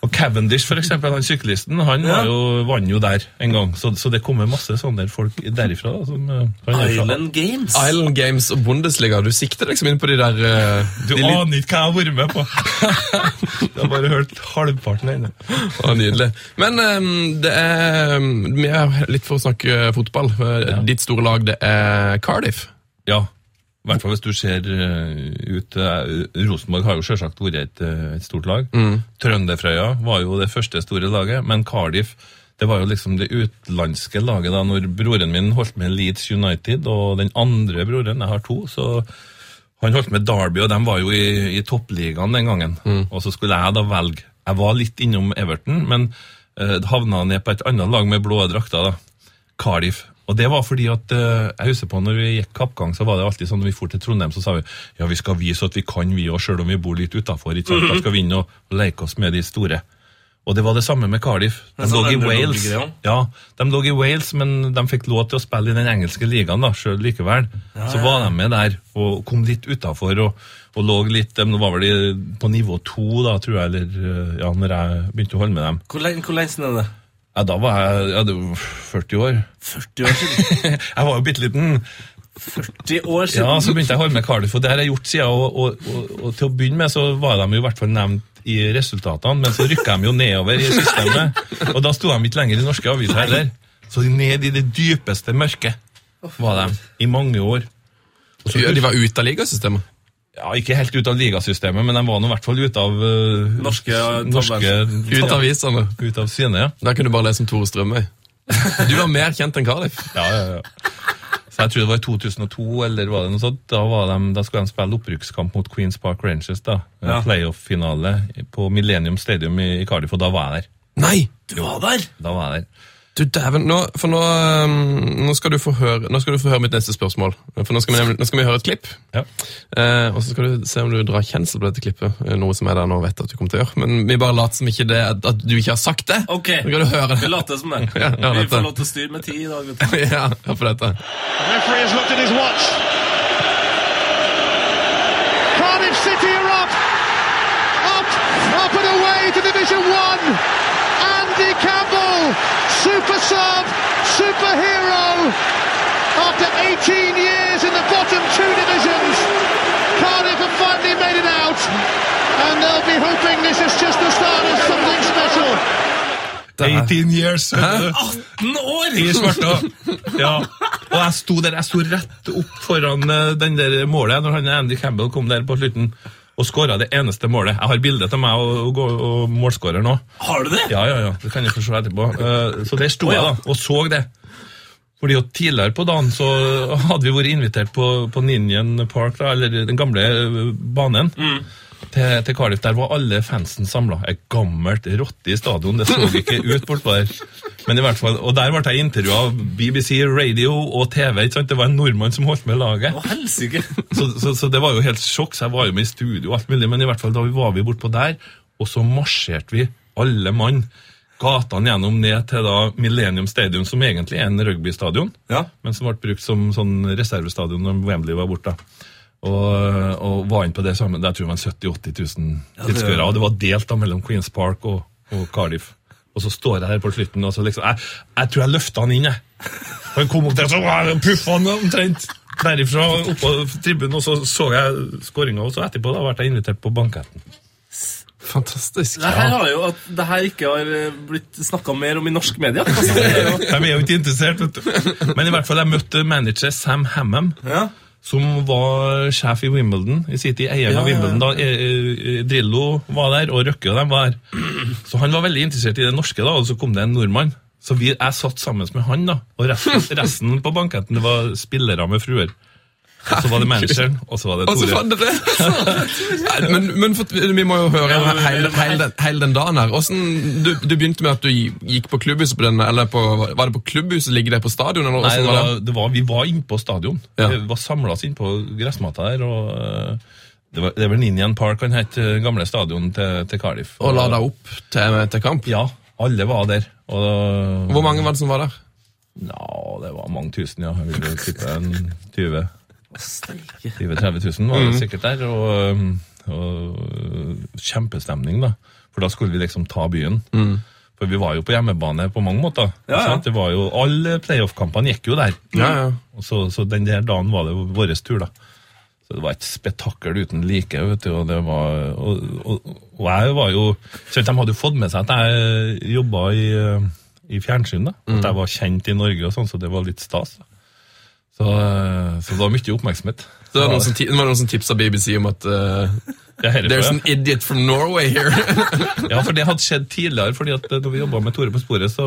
Og Cavendish, for eksempel, han syklisten, han ja. jo, vant jo der en gang. Så, så det kommer masse sånne folk derifra. Da, som, eh. Island Games. Island Games og Bundesliga. Du sikter liksom inn på de der uh, Du de litt- aner ikke hva jeg har vært med på! jeg har bare hørt halvparten ennå. Å, nydelig. Men um, det er ehm, Vi er litt for å snakke fotball. Ja. Ditt store lag, det er Cardiff. Ja. I hvert fall hvis du ser eh, ut eh, Rosenborg har jo selvsagt vært et, eh, et stort lag. Trønderfrøya var jo det første store laget, men Cardiff det var jo liksom det utenlandske laget da når broren min holdt med Leeds United, og den andre broren, jeg har to, så han holdt med Derby, og de var jo i, i toppligaen den gangen. Og så skulle jeg da velge Jeg var litt innom Everton, men eh, havna ned på et annet lag med blå drakter. da. Cardiff. Og det var fordi at eh, jeg husker på når vi gikk kappgang, så var det alltid sånn når vi for til Trondheim, så sa vi ja, vi skal vise at vi kan, vi òg, sjøl om vi bor litt utafor. Da skal vi inn og, leke oss med de store. Og det var det samme med Cardiff. De lå sånn i Wales. Ja, de lå i Wales, men de fikk lov til å spille i den engelske ligaen da, sjøl likevel. Så var de med der og kom litt utafor og, og lå litt De var vel på nivå to, da, tror jeg, eller eh, ja, når jeg begynte å holde med dem. Hvor lenge siden er det? Ja, da var jeg ja, det var 40 år. 40 år siden. jeg var jo bitte liten. 40 år siden. Ja, så begynte jeg å holde med Cardiff, og det har jeg gjort siden. Og, og, og, og til å begynne med så var de jo i hvert fall nevnt i resultatene, men så rykka de jo nedover i systemet. Og da sto de ikke lenger i norske aviser heller. Så ned i det dypeste mørket var de i mange år. Og så- Ja, de var ute av ligasystemet. Ja, ikke helt ut av ligasystemet, men de var nå i hvert fall ute av uh, Norske, norske Ut av avisene. Ut av sine, ja. Der kunne du bare lese om Tore Strømøy. Du var mer kjent enn Cardiff. Ja, ja, ja. Så jeg tror det var i 2002, eller var det noe sånt. Da, var de, da skulle de spille opprykkskamp mot Queens Park Rangers. da. Ja. Playoff-finale på Millennium Stadium i, i Cardiff, og da var jeg der. Nei! Du var der! Da var jeg der. Du dæven, nå, for nå, um, nå, skal du få høre, nå skal du få høre mitt neste spørsmål. For nå skal vi, nå skal vi høre et klipp. Ja. Eh, og så skal du se om du drar kjensel på dette klippet. eh, Noe som jeg da nå vet at du kommer til å gjøre. Men vi bare later som ikke det, at, du ikke har sagt det. Ok, Nå kan du høre vi later som det. Ja, ja, vi dette. får lov til å styre med tid i dag. vet du. ja, hør på dette. The referee has looked at his watch. Cardiff City are up. Up, up and away to Division 1. Andy Campbell, super sub, superhero. After 18 years in the bottom two divisions, Cardiff have finally made it out. And they'll be hoping this is just the start of something special. 18 years! Hæ? 18 år! I svarta. Ja. Og jeg sto der, jeg sto rett opp foran eh, den der målet når han Andy Campbell kom der på slutten og skåra det eneste målet. Jeg har bilde av meg og, og, og målskårer nå. Har du det? Ja, ja, ja, det kan jeg få se etterpå. Uh, Så der sto jeg da, og så det. Fordi jo Tidligere på dagen så hadde vi vært invitert på, på Ninian Park, da, eller den gamle banen, banen, til, til Cardiff. Der var alle fansen samla. Et gammelt rotte i stadion. Det så ikke ut bortpå der. Men i hvert fall, Og der ble jeg intervjua av BBC Radio og TV. ikke sant? Det var en nordmann som holdt med laget. Å, helsike. Så, så, så det var jo helt sjokk, så jeg var jo med i studio og alt mulig, men i hvert fall da var vi bortpå der, og så marsjerte vi, alle mann, gatene gjennom ned til da Millennium Stadium, som egentlig er en rugbystadion, Ja. men som ble brukt som sånn reservestadion når Wembley var borte. Og, og var inne på det sammen, Der tror det var 70 000-80 000 det- tilskuere, og det var delt da mellom Queens Park og, og Cardiff. Og så står jeg her på slutten, og så liksom, jeg, jeg tror jeg løfta han inn, jeg. Han kom opp der, så puffa han omtrent derifra oppå på tribunen, og så så jeg skåringa, og så etterpå da ble jeg invitert på banketten. Fantastisk. Det her har jo at det her ikke har eh, blitt snakka mer om i norsk jo, De er jo ikke interessert, vet du. Men i hvert fall, jeg møtte manager Sam Hammam, ja. som var sjef i Wimbledon i City, eieren Ja, av. Wimbledon. da eh, eh, Drillo var der, og Røkke og dem var der. Så han var veldig interessert i det norske, da, og så kom det en nordmann. Så vi, jeg satt sammen med han, da, og resten, resten på banketten det var spillere med fruer. Og så var det manageren, og så var det Tore. fant dere det! Men, men for, vi må jo høre Ja, men- hele, hele, den, hele den dagen her. Hvordan, du, du begynte med at du gikk på klubbhuset på den, eller på, var det på klubbhuset? Ligger det på stadion? Eller Nei, det var det var, vi var inne på stadion. Ja. Vi var samla oss inn på gressmatta der. og eh, Det, var, det er vel Ninian Park han het, eh, gamle stadion til, til Cardiff. Og la deg opp til, til kamp? Ja, alle var der. Og, Hvor mange var det som var der? Ja, det var mange tusen, ja. Jeg vil jo tippe en 20 20 30 000 var det sikkert der. Og, um, og kjempestemning, da. For da skulle vi liksom ta byen. For vi var jo på hjemmebane på mange måter. Ja, ja. Det var jo, Alle playoff-kampene gikk jo der. Ja, ja. Så, så den der dagen var det vår tur, da. Så det var et spetakkel uten like. vet du, og det var, og, og, og jeg var jo så De hadde jo fått med seg at jeg jobba i, eh, i fjernsyn. da, At jeg var kjent i Norge, og sånn, så det var litt stas. da. Så, eh, så det var mye oppmerksomhet. Så det var noen som, det var noen som tipsa BBC om at uh, Ja, There's an idiot from Norway here. Ja, for det hadde skjedd tidligere, fordi at når vi jobba med Tore på sporet, så,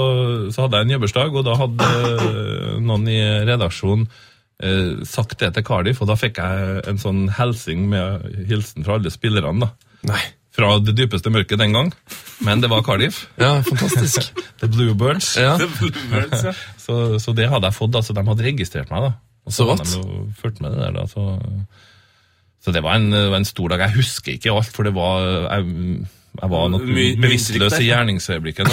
så hadde jeg en jobbersdag, og da hadde eh, noen i redaksjonen eh, sagt det til Cardiff, og da fikk jeg en sånn helsing med hilsen fra alle spillerne, da. Nei. Fra det dypeste mørket den gang, men det var Cardiff. Ja, fantastisk. The Bluebirds. Ja. Bluebirds, ja. Så, så det hadde jeg fått, altså de hadde registrert meg, da. Og Så hadde de jo fulgt med det der, da, så... Så det var en, en stor dag. Jeg husker ikke alt, for det var jeg, jeg var nok bevisstløs i gjerningsøyeblikket.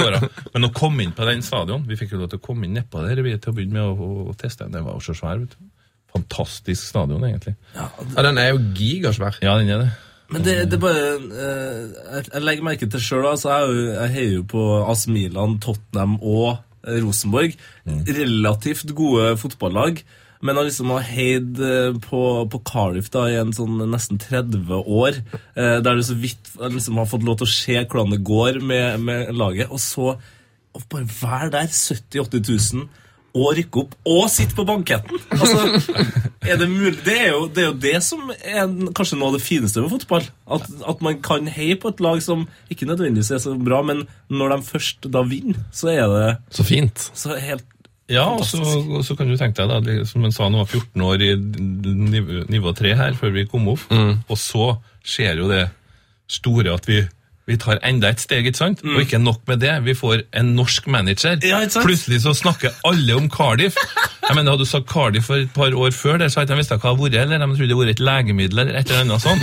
Men å komme inn på den stadion Vi fikk jo lov til å komme inn nedpå der vi, til å begynne med å, å, å teste. Den var jo så svær. vet du. Fantastisk stadion, egentlig. ja, Den er jo gigasvær. Ja, den er det. Men det, det er bare eh, jeg, jeg legger merke til sjøl, altså, jeg, jeg heier jo på AS Milan, Tottenham og Rosenborg. Rosenborg. Relativt gode fotballag. Men jeg liksom har heid eh, på, på Cardiff da, i en sånn nesten 30 år, eh, der du så vidt liksom har fått lov til å se hvordan det går med, med laget. Og så å bare være der, 70 000-80 000, og rykke opp, og sitte på banketten! Altså, er det? Det er jo det, er jo det som er kanskje noe av det fineste med fotball. At, at man kan heie på et lag som ikke nødvendigvis er så bra, men når de først da vinner, så er det Så fint. så helt Ja, og så, og så kan du tenke deg, da, det- som han sa, han var 14 år i nivå, nivå 3 her, før vi kom opp. Og så skjer jo det store at vi Vi tar enda et steg, ikke sant? Og ikke nok med det, vi får en norsk manager. Mm. Ja? Plutselig så snakker alle om Cardiff. Jeg mener, Hadde du sagt Cardiff for et par år før, der, så hadde jeg visst hva det vært, eller de trodde det vært et legemiddel eller et eller annet sånt.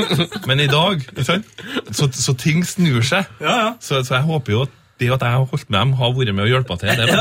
Men i dag, ikke sant? Så, så ting snur seg. Ja, ja. Så, så jeg håper jo at det at jeg har holdt med dem, har vært med å hjelpe til. Det,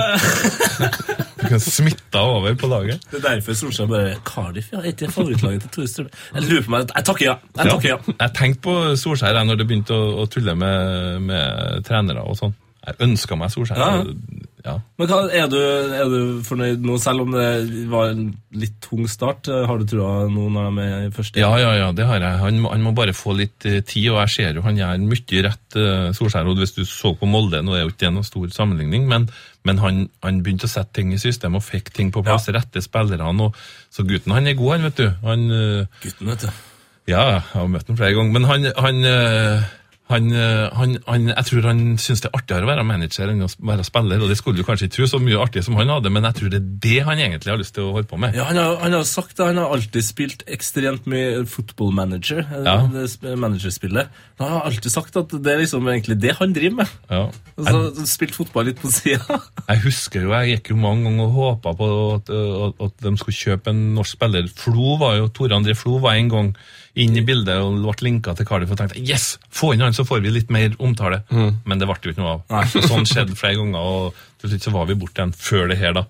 det kan smitte over på laget. Det er derfor Solskjær bare Cardiff, ja. Er ikke favorittlaget til Tore Strømøy? Jeg lurer på meg Jeg takker ja. Jeg takker ja. Jeg tenkte på Solskjær når det begynte å, å tulle med, med trenere og sånn. Jeg ønska meg Solskjær. Ja. Ja. Men hva, er, du, er du fornøyd nå, selv om det var en litt tung start? Har du trua nå når de er i første? Ja, ja, ja, det har jeg. Han, han må bare få litt eh, tid, og jeg ser jo han gjør mye rett, uh, Solskjær. Og hvis du så på Molde, nå er jo ikke det noen stor sammenligning, men, men han, han begynte å sette ting i system og fikk ting på plass, rette spillerne. Så gutten han er god, han, vet du. Han, uh, Gutten, vet du. Ja, jeg har møtt ham flere ganger, men han, han, han, eh, han, han Jeg tror han syns det er artigere å være manager enn å være spiller, og det skulle du kanskje ikke tro så mye artig som han hadde, men jeg tror det er det han egentlig har lyst til å holde på med. Ja, han har, han har sagt det. Han har alltid spilt ekstremt mye football manager. eh, Ja. Managerspillet. Han har alltid sagt at det er liksom egentlig det han driver med. Ja. Så, spilt fotball litt på sida. Jeg husker jo, jeg gikk jo mange ganger og håpa på at, at, at de skulle kjøpe en norsk spiller. Flo var jo, Tore André Flo var en gang inn i bildet og ble linka til Cardiff og tenkte yes, få inn han, så får vi litt mer omtale. Men det ble jo ikke noe av. Nei. Så sånn skjedde flere ganger, og til slutt så var vi borte igjen før det her, da.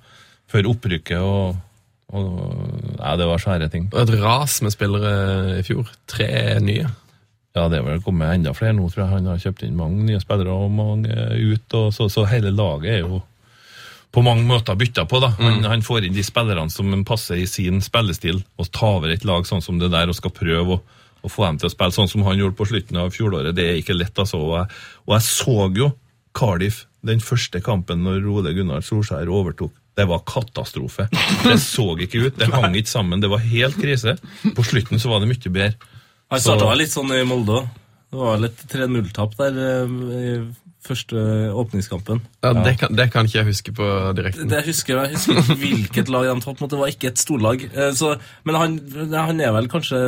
Før opprykket og, og Ja, det var svære ting. Et ras med spillere i fjor. Tre nye. Ja, det er vel kommet enda flere nå, tror jeg. Han har kjøpt inn mange nye spillere og mange ut, og så, så hele laget er jo på mange måter bytta på. da. Han, han får inn de spillerne som passer i sin spillestil, og tar over et lag sånn som det der og skal prøve å, å få dem til å spille sånn som han gjorde på slutten av fjoråret. Det er ikke lett, altså. Og jeg, og jeg så jo Cardiff den første kampen når Ole Gunnar Solskjær overtok. Det var katastrofe. Det så ikke ut, det hang ikke sammen, det var helt krise. På slutten så var det mye bedre. Han starta litt sånn i Molde òg. Det var litt 3-0-tap der eh, første åpningskampen. Ja, det, kan, det kan ikke jeg huske på direkten. Det husker jeg, jeg husker ikke hvilket lag de tok mot. Det var ikke et storlag. Eh, Så, men han, han er vel kanskje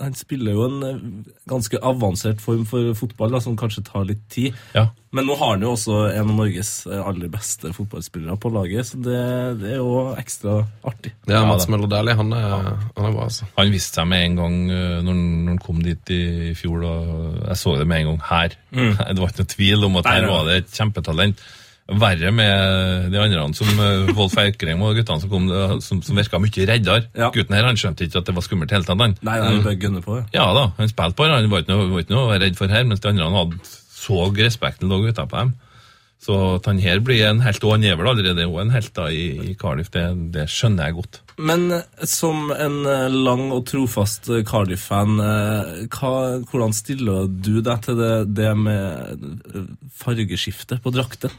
Han spiller jo en ganske avansert form for fotball, da, som kanskje tar litt tid. Ja. Men nå har han jo også en av Norges eh, aller beste fotballspillere på laget, så det, det er jo ekstra artig. Ja, er Mats. Møller Dæhlie, han, han er bra, altså. Han viste seg med en gang eh, når, han- når han kom dit i fjor. Og jeg så det med en gang her. Det var ikke noe tvil om at her var det et kjempetalent. Verre med de andre, som eh, Wolf Eikrem og guttene som kom, som, som virka mye reddere. Ja. Gutten her han skjønte ikke at det var skummelt i hele tatt. Nei, nei, bare gønne på. Ja. Ja da, han spilte på det. Han var ikke noe, var ikke noe å være redd for her, mens de andre hadde så respekten lå utapå dem. Så at han her blir en helt, og han er vel allerede også en helt da i, i Cardiff, det, det skjønner jeg godt. Men eh, som en eh, lang og trofast eh, Cardiff-fan, hvordan stiller du deg til det, det med fargeskiftet på drakten?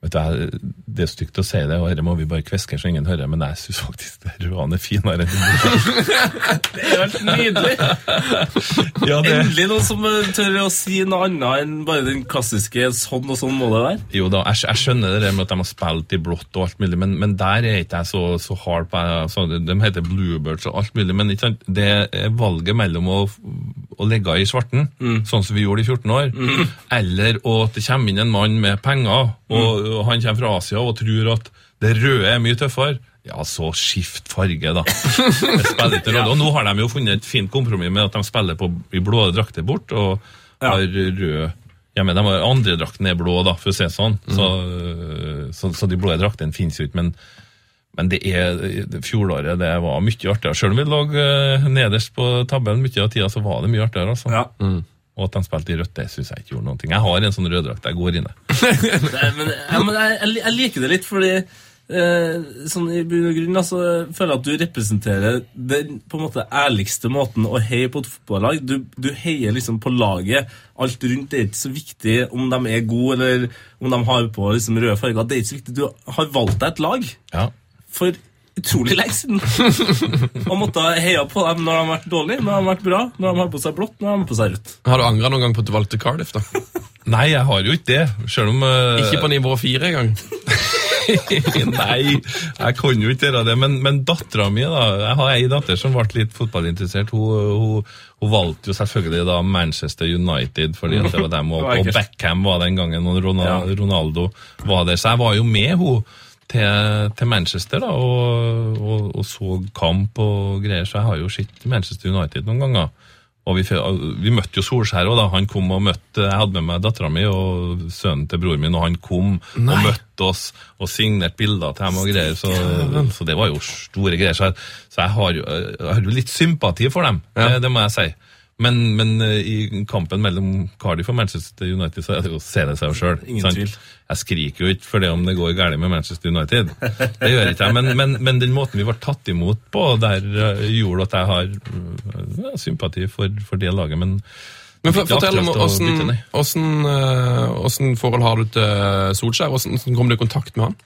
Vet du, Det er stygt å si det, og dette må vi bare kviske så ingen hører, men jeg syns faktisk det Ruan er finere enn det er jo helt nydelig! Ja, det, Endelig noen som eh, tør å si noe annet enn bare den klassiske 'sånn og sånn må det være'. jo da, jeg, jeg skjønner det med at de har spilt i blått og alt mulig, men, men der er ikke jeg så, så hard på altså, De heter Bluebirds og alt mulig, men det er valget mellom å, å ligge i svarten, sånn som vi gjorde i 14 år, eller å- at det kommer inn en mann med penger, og, og han kommer fra Asia og tror at det røde er mye tøffere. Ja, så skift farge, da. Det spiller ikke rolle. Og nå har de jo funnet et fint kompromiss med at de spiller på, i blå drakter bort, og Ja. har rød hjemme. de har- andre drakten er blå, da, for å si det sånn. Så, så, så de blå draktene finnes jo ikke. Men, men det er, fjoråret det var mye artigere. Selv om vi lå eh, nederst på tabellen mye av tida, så var det mye artigere. Altså. Ja. Og at de spilte i rødt, det syns jeg ikke gjorde noen ting. Jeg har en sånn røddrakt jeg går inn i. Det, men, ja, men jeg, jeg, jeg liker det litt, fordi eh, sånn i bunn og grunn altså, føler jeg at du representerer den på en måte ærligste måten å heie på et fotballag. Du, du heier liksom på laget. Alt rundt det er ikke så viktig om de er gode, eller om de har på liksom, røde farger. Det er ikke så viktig. Du har valgt deg et lag Ja. for utrolig lenge siden. og måtte heie på dem når de har vært dårlige, når de har vært bra, når de har på seg blått, når de har på seg rødt. Har du angra noen gang på at du valgte Cardiff? da? Nei, jeg har jo ikke det. Selv om uh... Ikke på nivå fire engang? Nei, jeg kan jo ikke gjøre det. Men, men dattera mi, da Jeg har ei datter som ble litt fotballinteressert. Hun, hun, hun valgte jo selvfølgelig da Manchester United, fordi det var dem, og, og. Beckham var den gangen, og Ronaldo, Ronaldo var der. Så jeg var jo med hun til, til Manchester da, og, og, og så kamp og greier, så jeg har jo sett Manchester United noen ganger. Og vi, vi møtte jo Solskjær òg, da. Han kom og møtte Jeg hadde med meg dattera mi og sønnen til broren min, og han kom og møtte oss og signerte bilder til dem og greier. Så, så det var jo store greier. Så jeg, har, jo, jeg har jo litt sympati for dem, det, det må jeg si. Men, men eh, i kampen mellom Cardiff og Manchester United så er det jo å se det seg sjøl. Ingen tvil. Jeg skriker jo ikke for det om det går galt med Manchester United. Det gjør ikke jeg. Men, men, men den måten vi ble tatt imot på, der eh, gjorde at jeg har ja, sympati for, for det laget. Men Men for, fortell om hvordan, hvordan, eh, åssen forhold har du til Solskjær? Hvordan, kom du i kontakt med han?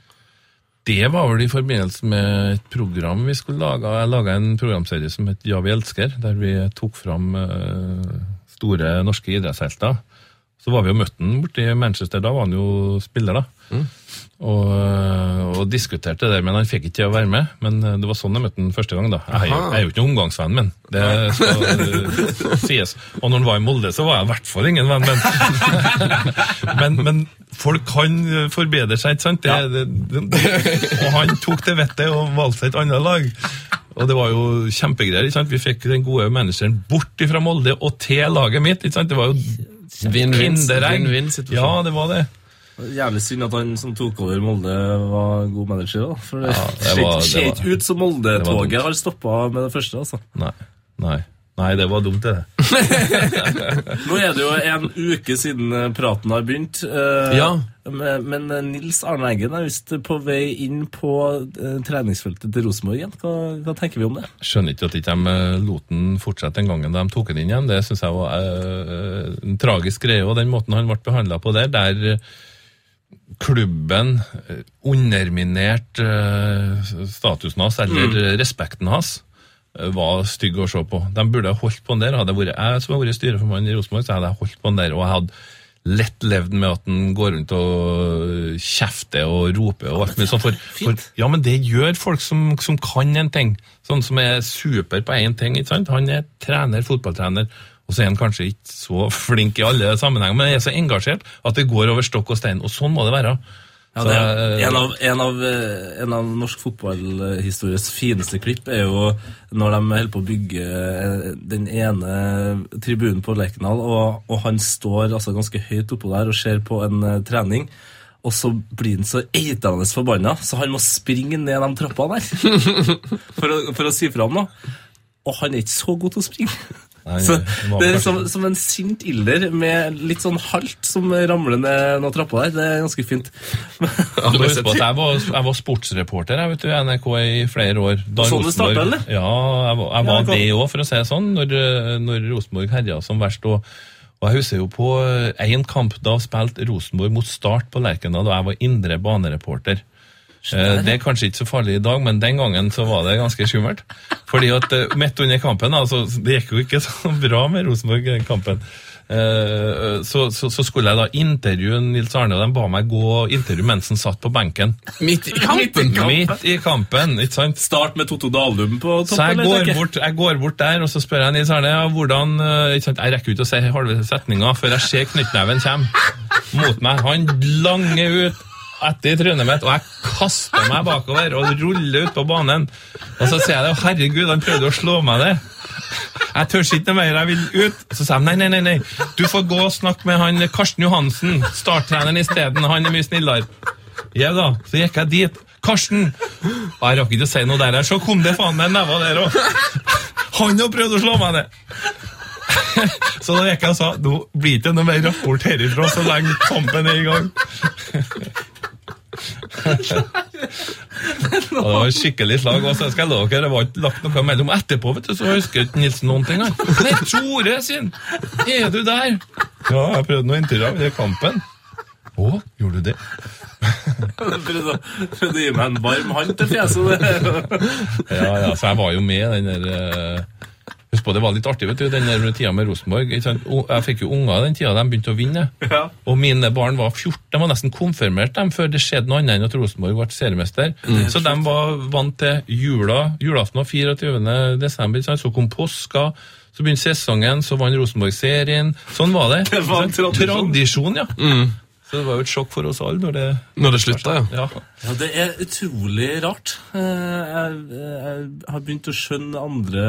Det var vel i forbindelse med et program vi skulle lage. Jeg laga en programserie som het Ja, vi elsker, der vi tok fram eh, store norske idrettshelter. Så var vi og møtte han borti Manchester, da var han jo spiller, da. Og, eh, og diskuterte det, men han fikk ikke til å være med. Men eh, det var sånn jeg møtte han første gang, da. Jeg jeg er jo ikke noen omgangsvenn, men det skal eh, sies. Og når han var i Molde, så var jeg i hvert fall ingen venn, men, men, men folk kan forbedre seg, ikke sant? Det, det, det, og han tok det vettet og valgte seg et annet lag. Og det var jo kjempegreier. ikke sant? Vi fikk den gode manageren bort fra Molde og til laget mitt. ikke sant? Det var jo Vinn-vinn-. Ja, det var det. Jævlig synd at han som tok over Molde, var god manager. da. For det Ja, det ser var- ikke- ser ikke ut som Molde-toget har stoppa med det første. altså. Nei. Nei. Nei, det var dumt, det. Nå er det jo en uke siden eh, praten har begynt. eh, Ja. Men eh, Nils Arne Eggen er visst på vei inn på treningsfeltet til Rosenborg igjen. Hva, hva tenker vi om det? Skjønner ikke at de ikke lot den fortsette den gangen de tok den inn igjen. Det syns jeg var en tragisk greie. Og den måten han ble behandla på der, der klubben underminerte statusen hans, eller mm. respekten hans, var stygg å se på. De burde ha holdt på den der. Hadde vært jeg som har vært styreformann i Rosenborg, så hadde jeg holdt på den der. og jeg hadde lett levd med at han går rundt og kjefter og roper og alt mulig sånt. For, for, ja, men det gjør folk som, som kan en ting. Sånn som er super på én ting. ikke sant? Han er trener, fotballtrener, og så er han kanskje ikke så flink i alle sammenhenger, men er så engasjert at det går over stokk og stein. Og sånn må det være. Ja, det eh, en, av, en, av, eh, en av norsk fotballhistories fineste klipp er jo når de holder på å bygge eh, den ene tribunen på Lerkendal, og, og han står altså ganske høyt oppå der og ser på en trening. Og så blir han så eitende forbanna, så han må springe ned de trappene der for, å, for å si fra om noe. Og han er ikke så god til å springe. Nei, så det er som, som en sint ilder med litt sånn halt som ramler ned noen trapper der. Det er ganske fint. Du må huske på at jeg var, jeg var sportsreporter jeg vet du, i NRK i flere år. Da Sånn det startet, eller? Ja, jeg var, jeg var det kan- det òg, for å si det sånn, når, eh, når Rosenborg herja som verst. Og, og jeg husker jo på én kamp da spilte Rosenborg mot Start på Lerkendal, og jeg var indre banereporter. Eh, Det er kanskje ikke så farlig i dag, men den gangen så var det ganske skummelt. Fordi at eh, midt under kampen, altså, det gikk jo ikke så bra med Rosenborg den kampen. Eh, Så, så, så skulle jeg da intervjue Nils Arne, og de ba meg gå og intervjue mens han satt på benken. Midt i kampen! Midt i kampen, ikke sant? Start med Totto Dahlum på toppen. Så jeg eller? går, bort, jeg går bort der, og så spør jeg Nils Arne ja, hvordan ikke sant? Jeg rekker ikke å si halve setninga før jeg ser knyttneven komme mot meg. Han langer ut etter i trynet mitt, og jeg kaster meg bakover og ruller ut på banen. Og så sier jeg det, herregud, han prøvde å slå meg det. Jeg tør ikke noe mer, jeg vil ut. Så sier de nei, nei, nei, nei. Du får gå og snakke med han Karsten Johansen, starttreneren isteden. Han er mye snillere. Ja da, så gikk jeg dit. Karsten! Og jeg rakk ikke å si noe der. Så kom det faen meg never der òg. Han har prøvd å slå meg ned. Så da gikk jeg og sa nå blir det ikke noe mer rapport herifra så lenge kampen er i gang. Det var et skikkelig slag. Og så skal jeg love dere, det var ikke lagt noe mellom etterpå, vet du, så husker ikke Nilsen noen ting. Han. Nei, Tore sin! Er du der? Ja, jeg prøvde noe intervju i kampen. Å, gjorde du det? Prøvde prøvde å gi meg en varm hånd til fjeset. Ja, ja, så jeg var jo med den der eh, Husk på, Det var litt artig vet du, den der tida med Rosenborg. Jeg fikk jo unger den tida de begynte å vinne. Ja. Og mine barn var 14, de var nesten konfirmert dem før det skjedde noe annet enn at Rosenborg ble seriemester. Så de var vant til jula, julaften og 24. desember. Så kom påska, så begynte sesongen, så vant Rosenborg serien. Sånn var det. Det var en tradisjon. Tradisjon, ja. Så det var jo et sjokk for oss alle når det Når det slutta, ja. Ja. Ja, Det er utrolig rart. Eh, Jeg, jeg har begynt å skjønne andre,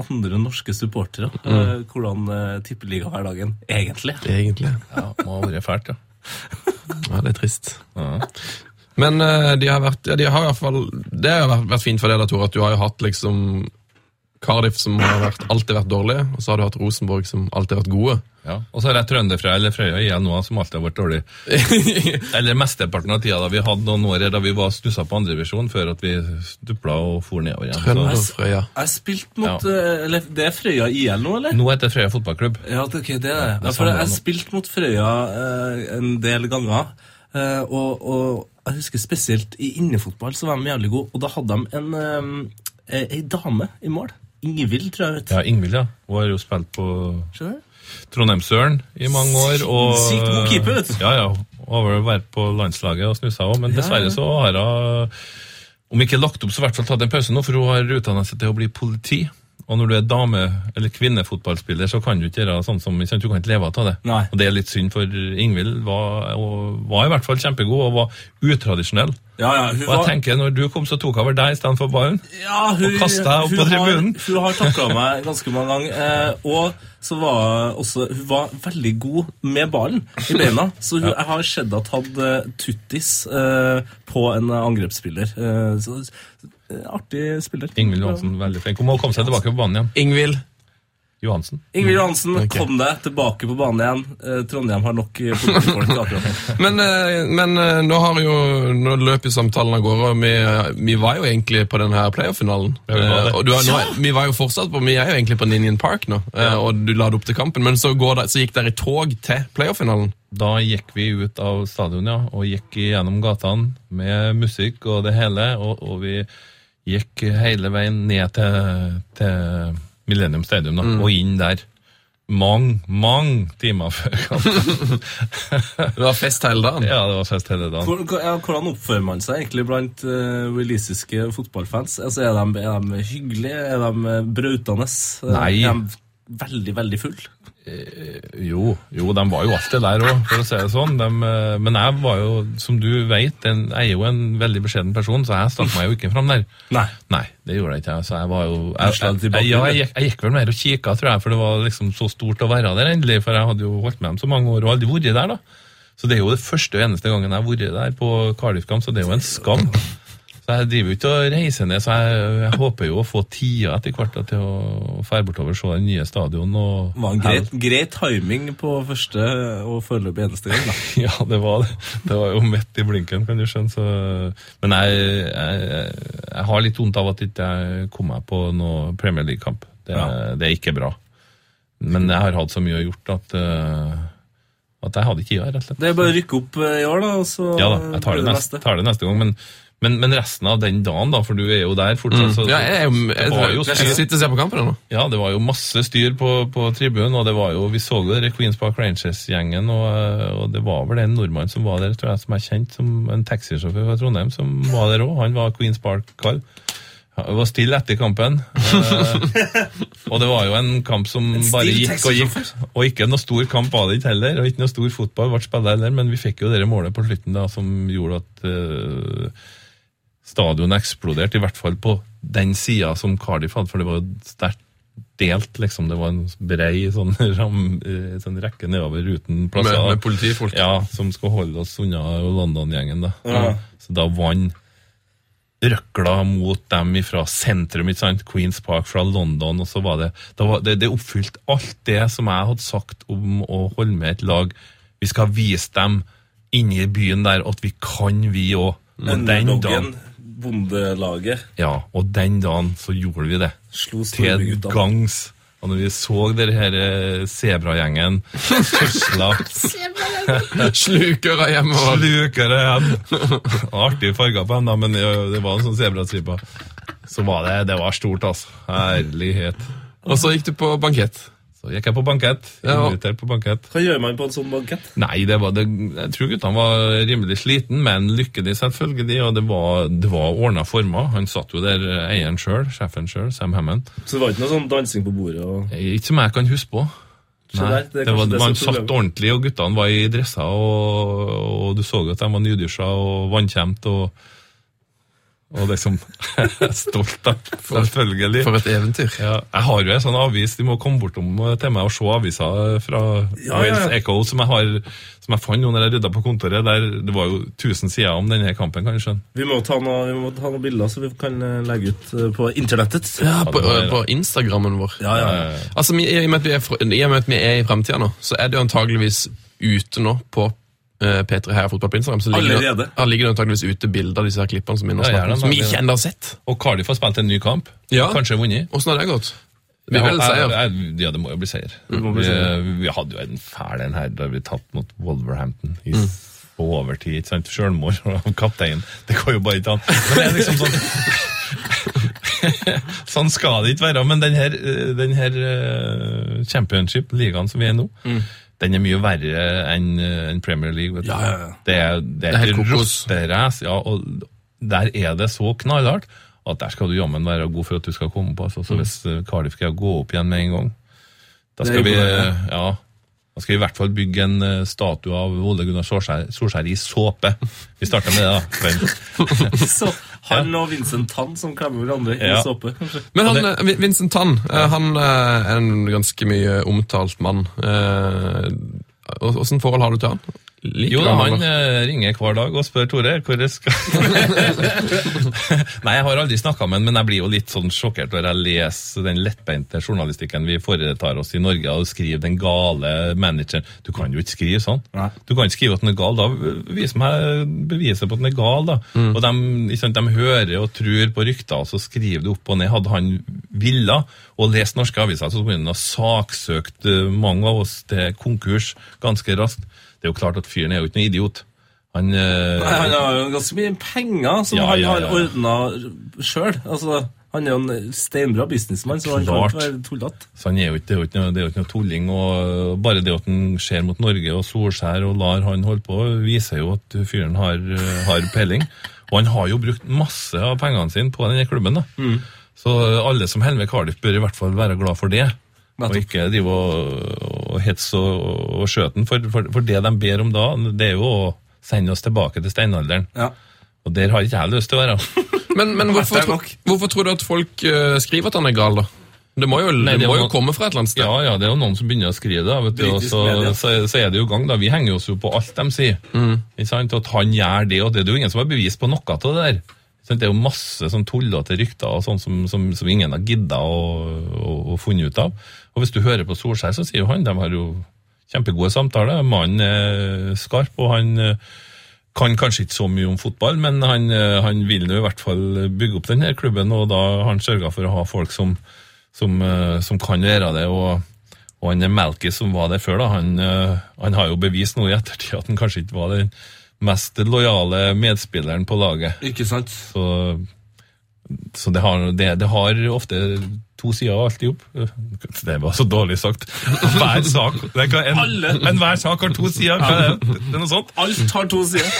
andre norske supportere. Mm. Hvordan tippeligahverdagen tippeliga-hverdagen egentlig er. Egentlig. ja, må ha vært fælt, ja. Ja, det er trist. ja. Men eh, de har vært ja, de har i hvert fall, Det har vært, vært fint for deg, da, Tor, at du har jo hatt liksom Cardiff som har vært, alltid vært dårlige, og så har du hatt Rosenborg som alltid har vært gode. Ja, Og så har jeg Trønderfrøya eller Frøya igjen nå, som alltid har vært dårlig. Eller mesteparten av tida da vi hadde noen år da vi var stussa på andrevisjon, før at vi dupla og for nedover igjen. Så, Trønderfrøya. Jeg spilte mot ja. eller, Det er Frøya IL nå, eller? nå heter det Frøya fotballklubb. Ja, det, ok, det er det. det Ja, for jeg jeg spilte mot Frøya eh, en del ganger. eh, og, og jeg husker spesielt i innefotball så var de jævlig gode. Og da hadde de en, eh, ei dame i mål. Ingvild, tror jeg. vet Ja, Ingvild, ja. Hun har jo spilt på Skjønner du? Trondheimsøren i mange år. Og, Sykt god keeper, vet du. Ja, ja. Hun har vel vært på landslaget og snussa òg, men dessverre så har hun om ikke lagt opp, så i hvert fall tatt en pause nå, for hun har utdannet seg til å bli politi. Og når du er dame- eller kvinnefotballspiller, så kan du ikke gjøre sånn som Du kan ikke leve av det. Nei. Og det er litt synd, for Ingvild var, var i hvert fall kjempegod og var utradisjonell. Ja, ja, Og jeg var, tenker, når du kom, så tok hun over deg istedenfor ballen. ja, hun, og kasta deg opp på tribunen. Hun har takla meg ganske mange ganger. Eh, og så var også Hun var veldig god med ballen i beina. Så hun, jeg har sett at hun hadde tuttis eh, på en angrepsspiller. Eh, så, artig spiller. Ingvild Johansen, veldig flink. Hun må komme seg tilbake på banen igjen. Ingvild. Johansen. Ingvild Johansen, okay. kom deg tilbake på banen igjen. Eh, Trondheim har nok eh, politifolk akkurat nå. Men, eh, men eh, nå har jo Nå løper jo samtalen av gårde, og vi, vi var jo egentlig på denne playoff-finalen. Ja, vi var det. Eh, og du har, nå, vi var jo fortsatt på Vi er jo egentlig på Ninian Park nå, ja. og du la det opp til kampen, men så, går det, så gikk dere i tog til playoff-finalen. Da gikk vi ut av stadion, ja, og gikk gjennom gatene med musikk og det hele, og, og vi gikk hele veien ned til, til Millennium Stadium, da, og inn der. Mange, mange timer før kampen. Det var fest hele dagen. ja, det var fest hele dagen. Hvor- hvor- ja, Hvordan oppfører man seg egentlig blant uh, walisiske fotballfans? Altså, er, de, er de hyggelige? Er de eh, brautende? Nei. Er de veldig, veldig full? Jo, jo, de var jo alltid der òg, for å si det sånn. De, eh, men jeg var jo, som du vet, en, jeg er jo en veldig beskjeden person, så jeg stakk meg jo ikke fram der. Nei. Nei, det gjorde jeg ikke. Så jeg var jo jeg, jeg, jeg, ja, gikk- jeg gikk vel mer og kikka, tror jeg, for det var liksom så stort å være der endelig. For jeg hadde jo holdt med dem så mange år og aldri vært der, da. Så det er jo det første og eneste gangen jeg har vært der på Cardiff-kamp, så det er jo en skam. Så jeg driver jo ikke og reiser ned, så jeg, jeg håper jo å få tida etter hvert til å fære bortover og se den nye stadion. Og, Det var en greit, greit, timing på første og foreløpig eneste gang. da. Ja, det var det. Det var jo midt i blinken, kan du skjønne. Så, men jeg, jeg, jeg har litt vondt av at ikke jeg kom meg på noe Premier League-kamp. Det, Ja. det er ikke bra. Men jeg har hatt så mye gjort at, uh, at jeg hadde ikke tida, rett og slett. Det er bare å rykke opp eh, i år, da, og så Ja da, jeg tar det, neste, tar det neste gang. Men, men, men resten av den dagen, da, for du er jo der fortsatt så, Ja, jeg, jeg, det var jo jeg, sitter og ser på kampen nå. Ja, det var jo masse styr på, på tribunen, og det var jo, vi så dere Queens Park Rangers-gjengen, og, eh, og det var vel en nordmann som var der, tror jeg, som er kjent som en taxisjåfør fra Trondheim, som var der òg. Han var Queens Park-kall. Det var stille etter kampen. Eh, og det var jo en kamp som bare gikk og gikk. Og ikke noe stor kamp var det ikke heller, og ikke noe stor fotball ble spilt heller, men vi fikk jo det målet på slutten da, som gjorde at eh, stadionet eksploderte, i hvert fall på den sida som Cardiff hadde, for det var jo sterkt delt, liksom. Det var en brei sånn, ram, eh, sånn rekke nedover uten plasser. Med, med politifolk. Ja, som skal holde oss unna London-gjengen, da. Ja. Så da vant røkla mot dem fra sentrum, ikke sant? Queens Park fra London, og så var det da var, det, det oppfylte alt det som jeg hadde sagt om å holde med et lag. Vi skal vise dem inni byen der at vi kan, vi òg. Og den dagen bondelaget, ja, og den dagen så gjorde vi det. slo Til gangs. Og når vi så dere her eh, sebragjengen tusla hjemme hjemover. Slukere igjen. Artige farger på dem, da, men det det var en sånn sebrastripe. Så var det Det var stort, altså. Herlighet. Og så gikk du på bankett. Så gikk jeg på bankett. Invitert på bankett. Hva gjør man på en sånn bankett? Nei, det var det, jeg tror guttene var rimelig sliten, men lykkelig selvfølgelig, og det var, det var ordna former. Han satt jo der, eieren sjøl, sjefen sjøl, Sam Hammond. Så det var ikke noe sånn dansing på bordet? og... Ikke som jeg kan huske på. Nei, der, det det var, man satt ordentlig, og guttene var i dresser, og, og du så at de var nydusja og vannkjemt, og, og liksom stolt, av. Selvfølgelig. For et eventyr. Ja, jeg har jo en sånn avis, de må komme bortom eh, til meg og se aviser fra Ja, Wales ja. Echo, som jeg, har, som jeg fant nå når jeg rydda på kontoret. Der, det var jo 1000 sider om denne kampen, kan du skjønne. Vi må ta noe- vi må ta noen bilder så vi kan eh, legge ut eh, på internettet. Ja, på, det på Instagrammen vår. Ja, ja, ja. Altså, vi- I og med at vi er, i og med at vi er i fremtiden nå, så er det jo antageligvis ute nå på eh, P3 Heia Fotball på Instagram. Så ligger det, ligger antakeligvis ute bilder av disse her klippene som vi nå Ja, snakker gjerne, om, som vi ikke ennå har sett. Og Cardiff har spilt en ny kamp. Ja. Kanskje vunnet. Åssen har det gått? Vi Ja, jeg- seier. jeg- Ja, det må jo bli seier. må bli Vi, seier. vi hadde jo en fæl en her da vi tatt mot Wolverhampton i, Mm. på overtid. ikke sant? Selvmål av kapteinen. Det går jo bare ikke an. Men det er liksom sånn Sånn skal det ikke være. Men den her, eh, den her eh, championship-ligaen som vi er i nå, Mm. Den er mye verre enn en Premier League. vet du. Ja, ja, ja. Det er, det er er, helt et kokos. ja, og der er det så knallhardt at der skal du jammen være god for at du skal komme på. Altså, Mm. så hvis eh, Cardiff skal gå opp igjen med en gang, da er skal vi, imponerende. ja, da skal vi i hvert fall bygge en eh, statue av Ole Gunnar Solskjær, Solskjær i såpe. Vi starter med det, da. Så han og Vincent Tann som klemmer hverandre i såpe, kanskje. Men han, det... Vincent Tann eh, han eh, er en ganske mye omtalt mann. Eh, Åssen forhold har du til han? Liker Jo da, han, eh, ringer hver dag og spør Tore hvor jeg skal Nei, jeg har aldri snakka med han, men jeg blir jo litt sånn sjokkert når jeg leser den lettbeinte journalistikken vi foretar oss i Norge, og skriver den gale manageren. Du kan jo ikke skrive sånn. Nei. Du kan ikke skrive at den er gal. Da viser meg beviset på at den er gal, da. Og de, liksom, de hører og tror på rykter, og så skriver du opp og ned. Hadde han villa og lest norske aviser, så kunne han ha saksøkt eh, mange av oss til konkurs ganske raskt. Det er jo klart at fyren er jo ikke noen idiot. Han, eh, Nei, han har jo ganske mye penger som Ja, han ja, har ja. ordna sjøl. Altså, han er jo en steinbra businessmann, så han kan ikke være tullete. Er jo ikke, det, er jo ikke er ikke noe tulling. og Bare det at han ser mot Norge og Solskjær og lar han holde på, viser jo at fyren har, eh, har peiling. Og han har jo brukt masse av pengene sine på denne klubben. da. Så alle som holder med Cardiff, bør i hvert fall være glad for det. Og ikke drive og, og hetse og, og skjøte den. For, for, for det de ber om da, det er jo å sende oss tilbake til steinalderen. Ja. Og der har ikke jeg lyst til å være. Men, men hvorfor, tro, hvorfor tror du at folk uh, skriver at han er gal, da? Det må jo, Nei, det det må jo noen, komme fra et eller annet sted. Ja, ja, det er jo noen som begynner å skrive det. Vet du, og så, så, så er det jo gang. da. Vi henger oss jo på alt de sier. Ikke sant? At han gjør det, og det er jo ingen som har bevis på noe av det der. Det er jo masse sånn tullete rykter og sånn som, som, som ingen har gidda å, å, å funne ut av. Og hvis du hører på Solskjær, så sier jo han de har jo kjempegode samtaler. Mannen er skarp, og han eh, kan kanskje ikke så mye om fotball, men han, eh, han vil jo i hvert fall bygge opp denne klubben, og da har han sørga for å ha folk som, som, eh, som kan gjøre det. og og han Malky som var der før, da, han, han har jo bevist nå i ettertid at han kanskje ikke var den mest lojale medspilleren på laget. Ikke sant? Så, så det, har, det, det har ofte to sider alt i hop. Det var så dårlig sagt. Hver sak det kan, en, Alle. Enhver sak har to sider. Hva det? det er noe sånt? Alt har to sider.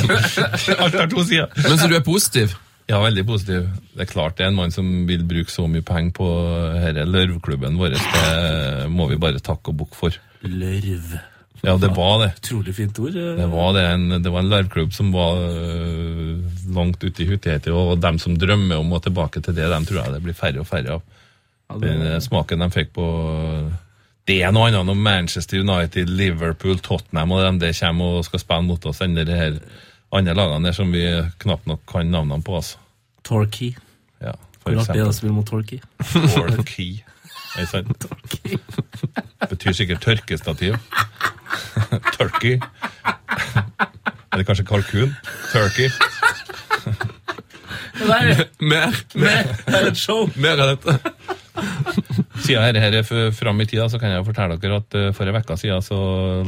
Alt har to sider. Men så du er positiv? Ja, veldig positiv. Det er klart det er en mann som vil bruke så mye penger på denne lørvklubben vår. Det må vi bare takke og bukke for. Lørv. Ja, det var det. Utrolig fint ord. eh. Det var, det, en, det var en larvklubb som var øh, langt ute i hutigheten, og dem som drømmer om å tilbake til det, dem tror jeg det blir færre og færre av. Ja, det- Den eh, smaken de fikk på Det er noe annet når Manchester United, Liverpool, Tottenham og dem det kommer og skal spille mot oss, enn de her andre lagene der som vi knapt nok kan navnene på. altså. Torkey. Ja, for Hvor artig er det å spille mot Torkey? Torkey. Er det sant? Betyr sikkert tørkestativ. Turkey. Eller kanskje kalkun? Turkey. Nei, Mer, mer er et show. mer av dette. Siden dette er fram i tida, så kan jeg fortelle dere at uh, for en uke siden så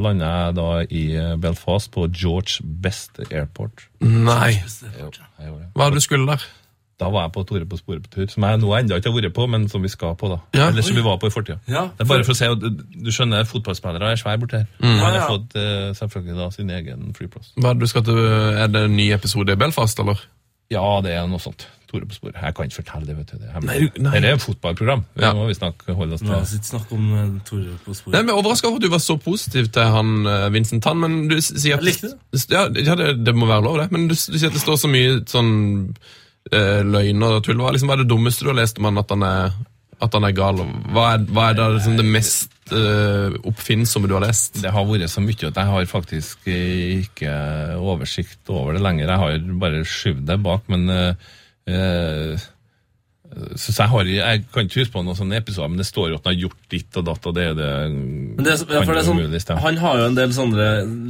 landa jeg da i eh, Belfast på George Best Airport. Nei. Jeg gjorde det. Hva du skulle der? Da var jeg på Tore på sporet på tur, som jeg nå ennå ikke har vært på, men som vi skal på. da. Ja. Eller som vi var på i fortida. Ja, det er bare for å si, du, du skjønner, fotballspillere er svære borti her. Mm. Han har fått eh, selvfølgelig da sin egen flyplass. Hva, du skal til, er det en ny episode i Belfast, eller? Ja, det er noe sånt. Tore på sporet. Jeg kan ikke fortelle det, vet du. Det er, Nei, nei. Dette er et fotballprogram. Det Ja. må vi snakke holde oss La til. oss ikke snakke om eh, Tore på Nei, sporet. men Overraska over at du var så positiv til han eh, Vincent Tann, men du sier at Jeg likte Ja, ja det, det må være lov, det. Men du, du sier at det står så mye sånn eh, løgner og tull. Hva er liksom, hva er det dummeste du har lest om han at han er, at han er gal? Hva er, hva er det, liksom det mest eh, oppfinnsomme du har lest? Det har vært så mye at jeg har faktisk ikke oversikt over det lenger. Jeg har bare skyvd det bak, men eh, eh, så, jeg, har, jeg kan ikke huske på noen sånne episoder, men det står jo at han har gjort ditt og datt, og det er det Men det, ja, det er sånn, han har jo en del sånne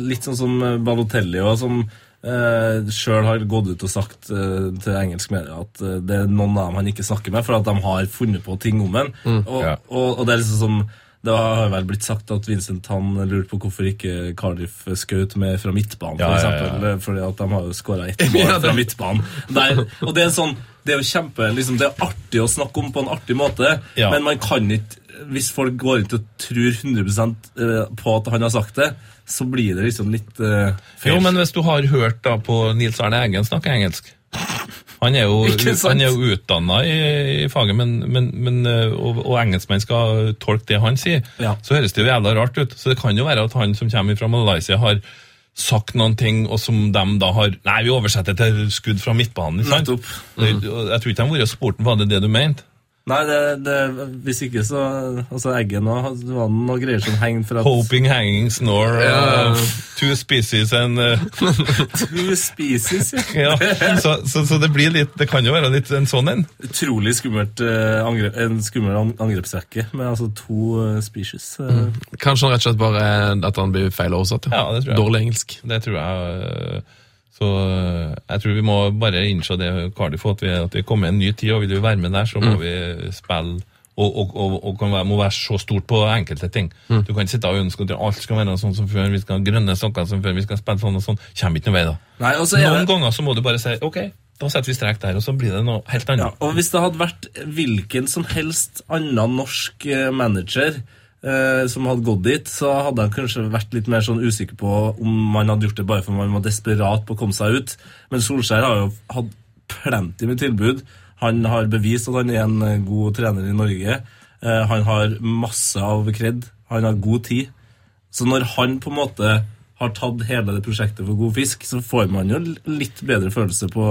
Litt sånn som Balotelli, og som uh, sjøl har gått ut og sagt eh, til engelsk media at eh, det er noen av dem han ikke snakker med, for at de har funnet på ting om ham. og, Ja. og, og det er liksom som det har vel blitt sagt at Vincent han lurte på hvorfor ikke Cardiff skjøt med fra midtbanen, for Ja, ja, ja. eksempel, fordi at de har jo skåra ett mål fra midtbanen. Der, og det er sånn det er jo kjempe, liksom, det er artig å snakke om på en artig måte, Ja. men man kan ikke Hvis folk går ut og tror 100% på at han har sagt det, så blir det liksom litt uh, feil. Jo, men hvis du har hørt da på Nils Arne Eggen snakke engelsk Han er jo, han er jo utdanna i, i faget, men, men, men, eh, og, og engelskmenn skal tolke det han sier. Ja. Så høres det jo jævla rart ut. Så det kan jo være at han som kommer fra Malaysia, har sagt noen ting, og som de da har Nei, vi oversetter til skudd fra midtbanen. sant? Nettopp. Jeg tror ikke de har vært og spurt var det det du mente. Nei, det, det, hvis ikke så Altså, Eggen og det var noe greier som henger fra Hoping, hanging, snore, uh, two species and uh, Two species, ja. ja. så, så, så det blir litt Det kan jo være litt en sånn en. Utrolig skummelt uh, angrep, en skummel an- angrepsrekke med altså to eh, species. Mm. Kanskje han rett og slett bare at han blir feil oversatt? Ja, det tror jeg. Dårlig engelsk. Det tror jeg. Så øh, jeg tror vi må bare innse det, Cardiff, at vi, at vi kommer en ny tid, og vil vi være med der, så må vi spille og, og, og, og kan være, må være så stort på enkelte ting. Du kan ikke sitte og ønske at alt skal være sånn som før, vi skal ha grønne sokker som før, vi skal spille sånn og sånn. Kommer ikke noe vei da. Nei, er Noen det ganger så må du bare si ok, da setter vi strek der, og så blir det noe helt ja, annet. og Hvis det hadde vært hvilken som helst annen norsk eh, manager eh, som hadde gått dit, så hadde han kanskje vært litt mer sånn usikker på om man hadde gjort det bare for man var desperat på å komme seg ut. Men Solskjær har jo hatt plenty med tilbud. Han har bevist at han er en eh, god trener i Norge. Eh, han har masse av kred. Han har god tid. Så når han på en måte har tatt hele det prosjektet for god fisk, så får man jo litt bedre følelse på,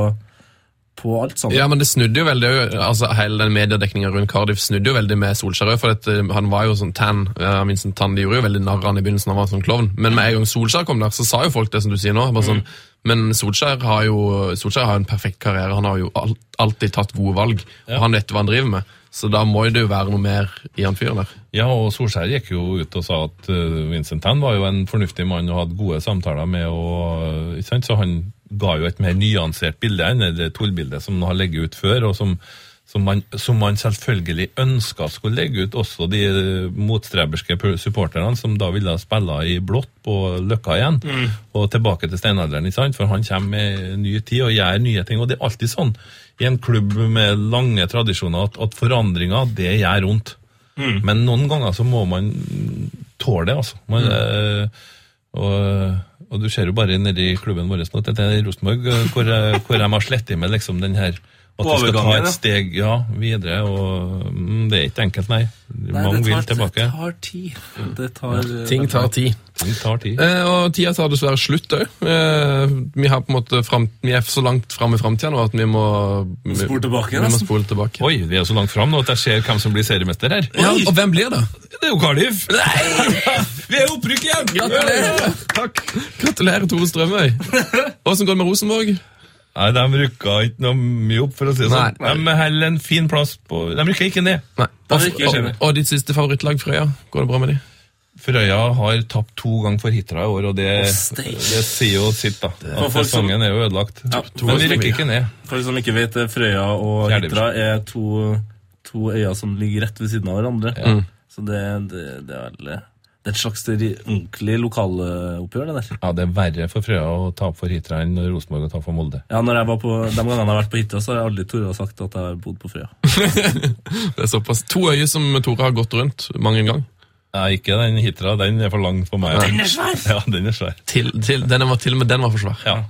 på alt sammen. Ja, men det snudde jo veldig, altså hele den mediedekningen rundt Cardiff snudde jo veldig med Solskjær for at, eh, han var jo sånn tan, Uh, Vincent Tan, de gjorde jo veldig narr av han i begynnelsen, han var sånn klovn, men med en gang Solskjær kom der, så sa jo folk det som du sier nå, bare sånn, men Solskjær har jo Solskjær har en perfekt karriere, han har jo alt, alltid tatt gode valg, og han vet hva han driver med, så da må det jo være noe mer i han fyren der. Ja, og Solskjær gikk jo ut og sa at uh, Vincent Tan var jo en fornuftig mann og hadde gode samtaler med, og, uh, ikke sant? så han ga jo et mer nyansert bilde enn det tullbildet som har ligget ut før, og som, som, man, som man selvfølgelig ønska skulle legge ut også de uh, motstreberske supporterne som da ville spille i blått på Løkka igjen, og tilbake til steinalderen, ikke sant? for han kommer med ny tid og gjør nye ting, og det er alltid sånn i en klubb med lange tradisjoner at, at forandringer, det gjør vondt. Men noen ganger så må man tåle det, altså. Man, eh, og, og du ser jo bare nede i klubben vår nå, dette er Rosenborg, eh, hvor, eh, hvor de har slettet med liksom den her at vi skal ta et steg ja, videre, og mm, det er ikke enkelt, nei. Nei, Mange vil tilbake. Det tar tid. Det tar, Ting tar tid. Ting tar tid. Eh, og tida tar dessverre slutt òg. Eh, vi, har på en måte frem, vi er så langt fram i framtida nå at vi må vi, Spole tilbake, Vi må spole tilbake. Oi, vi er så langt fram nå at jeg ser hvem som blir seriemester her. Ja, og hvem blir det? Det er jo Cardiff! vi er opprykk igjen! Gratulerer! Takk! Gratulerer, Tore Strømøy. Åssen går det med Rosenborg? Nei, De rykka ikke noe mye opp, for å si det sånn. Nei. De holder en fin plass på De rykka ikke ned. Nei. Og, ikke og, og ditt siste favorittlag, Frøya? Går det bra med de? Frøya har tapt to ganger for Hitra i år, og det, det sier jo sitt, da. At sesongen er jo ødelagt. Ja, Men vi rykker ikke ned. For de som ikke vet det, Frøya og Hitra er to, to øyer som ligger rett ved siden av hverandre. Ja. Så det, det, det er vel Det er et slags ordentlig lokaloppgjør, det der. Ja, Det er verre for Frøya å tape for Hitra enn Rosenborg å tape for Molde. Ja, når jeg var på, De gangene jeg har vært på hytta, så har jeg aldri tort å sagt at jeg har bodd på Frøya. Det er såpass. To øyer som Tore har gått rundt mange ganger. Ja, Ikke den Hitra, den er for lang for meg. Den er svær! Ja, den er svær. Til, til, den var til og med den var for svær. Ja.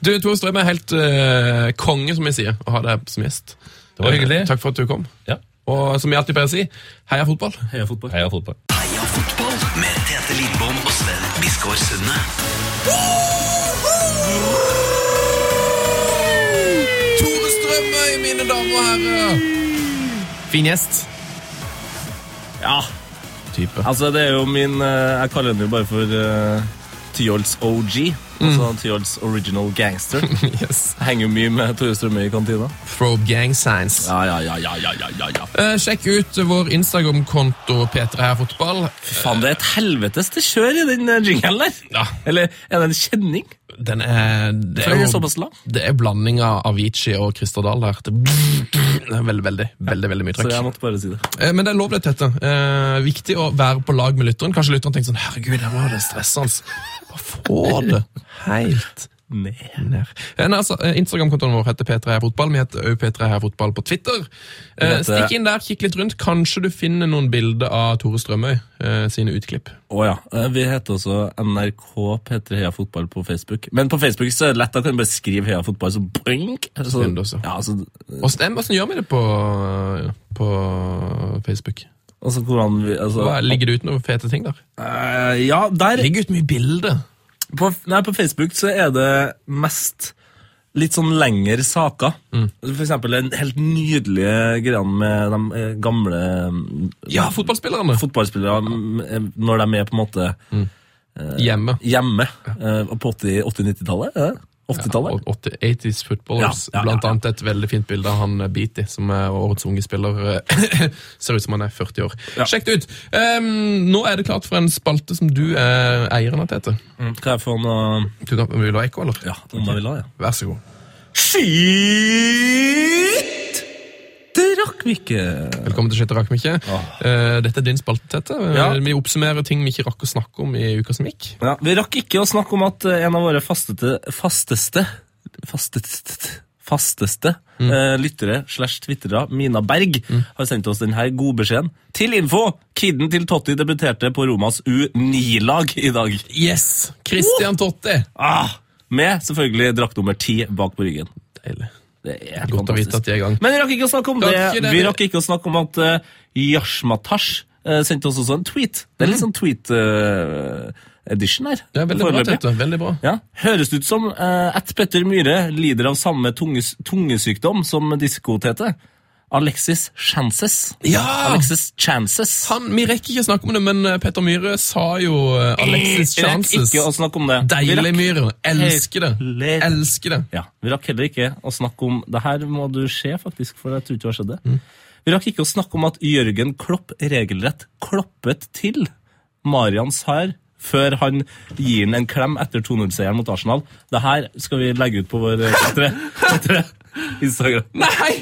Du, Tore Strøm er helt uh, konge, som vi sier, å ha deg som gjest. Det var hyggelig. Eh, Takk for at du kom. Ja. Og som jeg alltid pleier å si, heia fotball. Heia fotball. Heia fotball. Med Tete Lidbom og Sven Biskår Sunde. Tore Strømøy, mine damer og herrer! Fin gjest. Ja, Type. altså det er jo min eh, Jeg kaller den jo bare for uh, Tyholts OG. Altså Tyholts Original Gangster. Yes. Henger mye med Tore Strømøy i kantina. Throw gang signs. Ja, ja, ja, ja, ja, ja, ja. Eh, sjekk ut vår Instagram-konto P3 her fotball. Fy faen, det er et helvetes til kjør i den jingelen der. Ja. Eller er det en kjenning? Den er, det er, jo, det er blanding av Avicii og Christer Dahl der. Det er veldig, veldig, veldig, veldig mye Så jeg måtte bare si det. Eh, Men det er lov det, Tete. Eh, viktig å være på lag med lytteren. Kanskje lytteren tenker sånn Herregud, her var det stressende. Hva få det helt Ned. ned. Eh, altså, eh, Instagram-kontoen vår heter P3herfotball. Vi heter òg P3herfotball på Twitter. Eh, Stikk inn der, kikk litt rundt. Kanskje du finner noen bilder av Tore Strømøy eh, sine utklipp. Å ja. eh, Vi heter også NRK P3 Heia Fotball på Facebook. Men på Facebook så er det lett. Da kan du bare skrive Heia Fotball, så blink. Så, Finner du også. ja, altså, hvordan gjør vi det på, på Facebook? altså hvordan vi altså, Hva, ligger det ut noen fete ting der? Uh, Ja, der Ligger ut mye bilder. På, nei, på Facebook så er det mest litt sånn lengre saker. For eksempel den helt nydelige greia med de eh, gamle mm, Ja, fotballspillerne. fotballspillere mm, eh, når de er på en måte Hjemme. hjemme ja. på 80 80-90-tallet. er det? 80-tallet? Og 80, 80s footballers. Ja, ja, ja, Blant annet et veldig fint bilde av han eh, Beatty, som er årets unge spiller. eh, Ser ut som han er 40 år. Ja. Sjekk det ut! Um, nå er det klart for en spalte som du er eieren av, Tete. Mm. Kan jeg få noe Du vil du ha ekko, eller? Ja, om jeg vil ha, ja. Vær så god. Shit! Det rakk vi ikke. Velkommen til Skytter rakk vi ikke. Eh, dette er din spalte, Tete. Eh, Ja. Vi oppsummerer ting vi ikke rakk å snakke om i uka som gikk. Ja, vi rakk ikke å snakke om at eh, en av våre fasteste fasteste fasteste, mm. eh, lyttere slash twittere, Mina Berg, har sendt oss denne godbeskjeden. Til info! Kidden til Totti debuterte på Romas U9-lag i dag. Yes! Christian Totti! Ah, med selvfølgelig drakt nummer ti bak på ryggen. Deilig. Det er Godt å vite at de er i gang. Men vi rakk ikke å snakke om det. det. Vi rakk ikke å snakke om at uh, Yashmatash eh, sendte oss også en tweet. Det er litt sånn tweet-edition her. Ja, veldig bra. Tete. Veldig bra. Ja, Høres ut som uh, at Petter Myhre lider av samme tunges, tungesykdom som Disko-Tete. Alexis Chances. Ja! Alexis Chances. Han, vi rekker ikke å snakke om det, men eh, Petter Myhre sa jo Alexis Alexis Vi rakk Chances. ikke å snakke om det. Deilig, Myhre. Elsker det. Elsker det. Ja, Vi rakk heller ikke å snakke om Det her må du se, faktisk, for jeg tror ikke det har skjedd. det. Mm. Vi rakk ikke å snakke om at Jørgen Klopp regelrett kloppet til Marians her før han gir ham en klem etter 2-0-seieren mot Arsenal. Det her skal vi legge ut på vår eh, Instagram. Nei!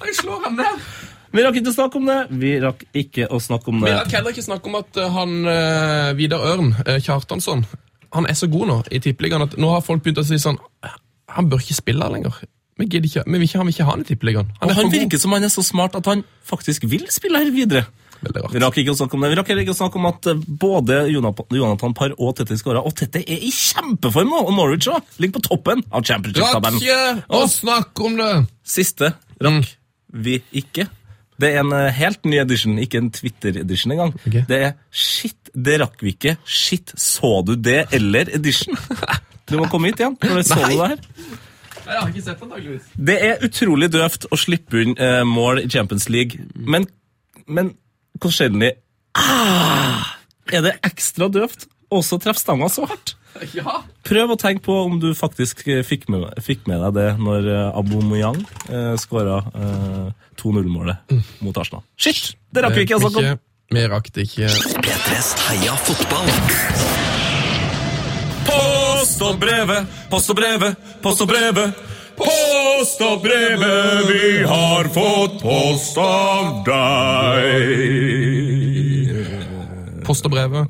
Han slår ham ned. Vi rakk ikke å snakke om det. Vi rakk ikke å snakke om det. Vi rakk heller ikke snakke om at eh, han eh, Vidar Ørn, eh, Kjartansson, han er så god nå i Tippeligaen at nå har folk begynt å si sånn Han bør ikke spille her lenger. Vi, gidder ikke, vi vil ikke, han vil ikke ha han i Tippeligaen. Og er han god. virker som han er så smart at han faktisk vil spille her videre. Veldig rart. Vi rakk ikke å snakke om det. Vi rakk heller ikke å snakke om at eh, både Jonathan Parr og Tette skåra. Og Tette er i kjempeform nå! Og Norwich også, ligger på toppen av championship-tabellen. ikke å snakke om det! Siste rakk vi ikke. Det er en eh, helt ny edition, ikke en Twitter-edition engang. Okay. Det er shit, det rakk vi ikke. Shit, så du det? Eller edition. Du må komme hit igjen. Når så du det her. Jeg har ikke sett det, antakeligvis. Det er utrolig døvt å slippe unn eh, mål i Champions League, men, men hvor sjelden ah, er det ekstra døvt også treffe stanga så hardt? Ja. Prøv å tenke på om du faktisk eh, fikk med, fikk med deg det når eh, Aubameyang eh, skåra eh, 2-0-målet mot Arsenal. Shit! Det rakk vi ikke å snakke om. Vi rakk det ikke. P3s Heia fotball. Post og brevet, post og brevet, post og brevet. Post og brevet, vi har fått post av deg. post og brevet.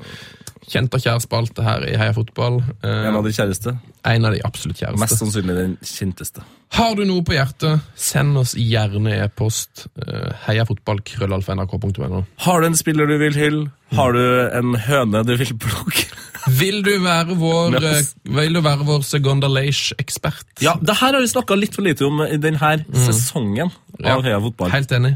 Kjent og kjær spalte her i Heia Fotball. Eh, En av de kjæreste. en av de absolutt kjæreste. Mest sannsynlig den kjenteste. Har du noe på hjertet, send oss gjerne e-post. Uh, heiafotball.krøllalfa.nrk.no. Har du en spiller du vil hylle? Har du en høne du vil plukke? Vil du være vår, eh, vil du være vår Segunda Leish-ekspert? Ja, det her har vi snakka litt for lite om i denne sesongen Ja, av Heia Fotball. Helt enig.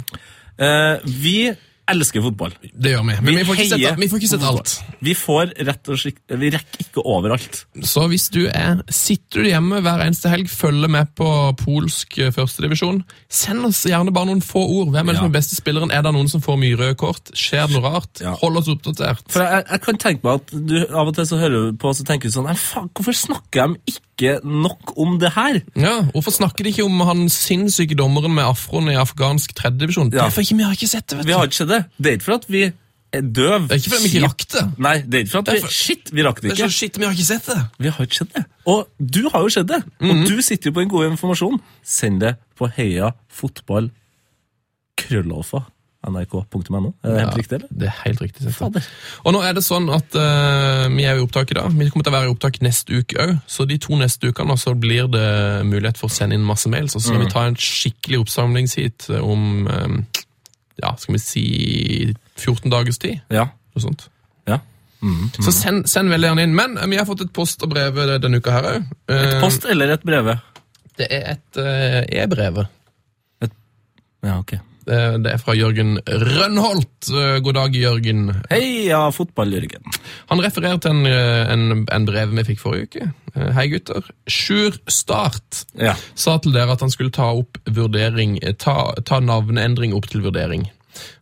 Eh, vi elsker fotball. Det gjør vi. Men vi, får ikke sette, sett, vi får ikke sett alt. Vi får rett og slett Vi rekker ikke overalt. Så hvis du er, sitter du hjemme hver eneste helg, følger med på polsk eh, førstedivisjon, send oss gjerne bare noen få ord. Hvem er den som er beste spilleren? Er det noen som får mye røde kort? Skjer det noe rart? Ja. Hold oss oppdatert. For jeg, jeg kan tenke meg at du Av og til så hører du på og tenker du sånn faen, Hvorfor snakker de ikke nok om det her? Ja, Hvorfor snakker de ikke om han sinnssyke dommeren med afroen i afghansk tredjedivisjon? Ja. Det er for ikke vi har ikke sett det, vet Vi har ikke sett det. Det er ikke for at vi er døv. Det er ikke fordi vi ikke rakk det. Nei, det er ikke for at vi for- Shit, vi rakk det Det er ikke. så shit, vi har ikke sett det. Vi har ikke sett det. Og du har jo sett det. Mhm. Og du sitter jo på en god informasjon. Send det på heia fotball krøllalfa nrk.no. Er det helt riktig, eller? Det er helt riktig. sett. Og nå er det sånn at uh, vi er i opptak i dag. Vi kommer til å være i opptak neste uke òg. Så de to neste ukene så blir det mulighet for å sende inn masse mails. Og så skal vi ta en skikkelig oppsamlingshit om eh, ja, skal vi si 14 dagers tid. Ja. Noe sånt. ja. Så send, send veldig gjerne inn. Men eh, vi har fått et post og brev denne uka her òg. Post eller et brev? Det er et eh, e-brev. Ja, ok. Det, det er fra Jørgen Rønholt. Eh, God dag, Jørgen. Heia fotball-Jørgen. Han refererer til en, eh, en, en brev vi fikk forrige uke. Eh, Hei, gutter. Sjur Start Ja. sa til dere at han skulle ta opp vurdering, eh, ta, ta navneendring opp til vurdering.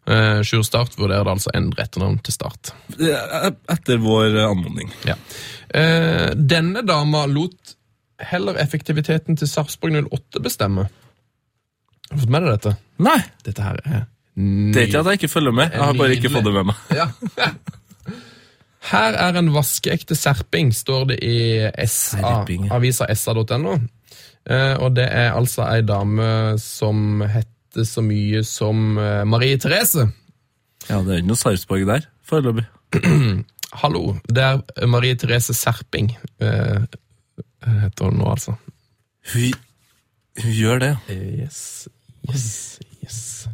Uh, Sjur Start vurderer altså endre etternavn til Start. Eh, Etter vår anmodning. Ja. Eh, denne dama lot heller effektiviteten til Sarpsborg 08 bestemme. Har du fått med deg dette? Nei, Dette her er det er ikke at jeg ikke følger med. Jeg har bare ikke fått det med meg. Ja. Her er en vaskeekte serping, står det i SA, avisa sa.no. Eh, og det er altså ei dame som heter så mye som eh, Marie Therese. Ja, det er ikke noe Sarpsborg der, foreløpig. Hallo, det er Marie Therese Serping. eh, heter hun nå, altså. Hun, hun gjør det. Yes, yes, yes.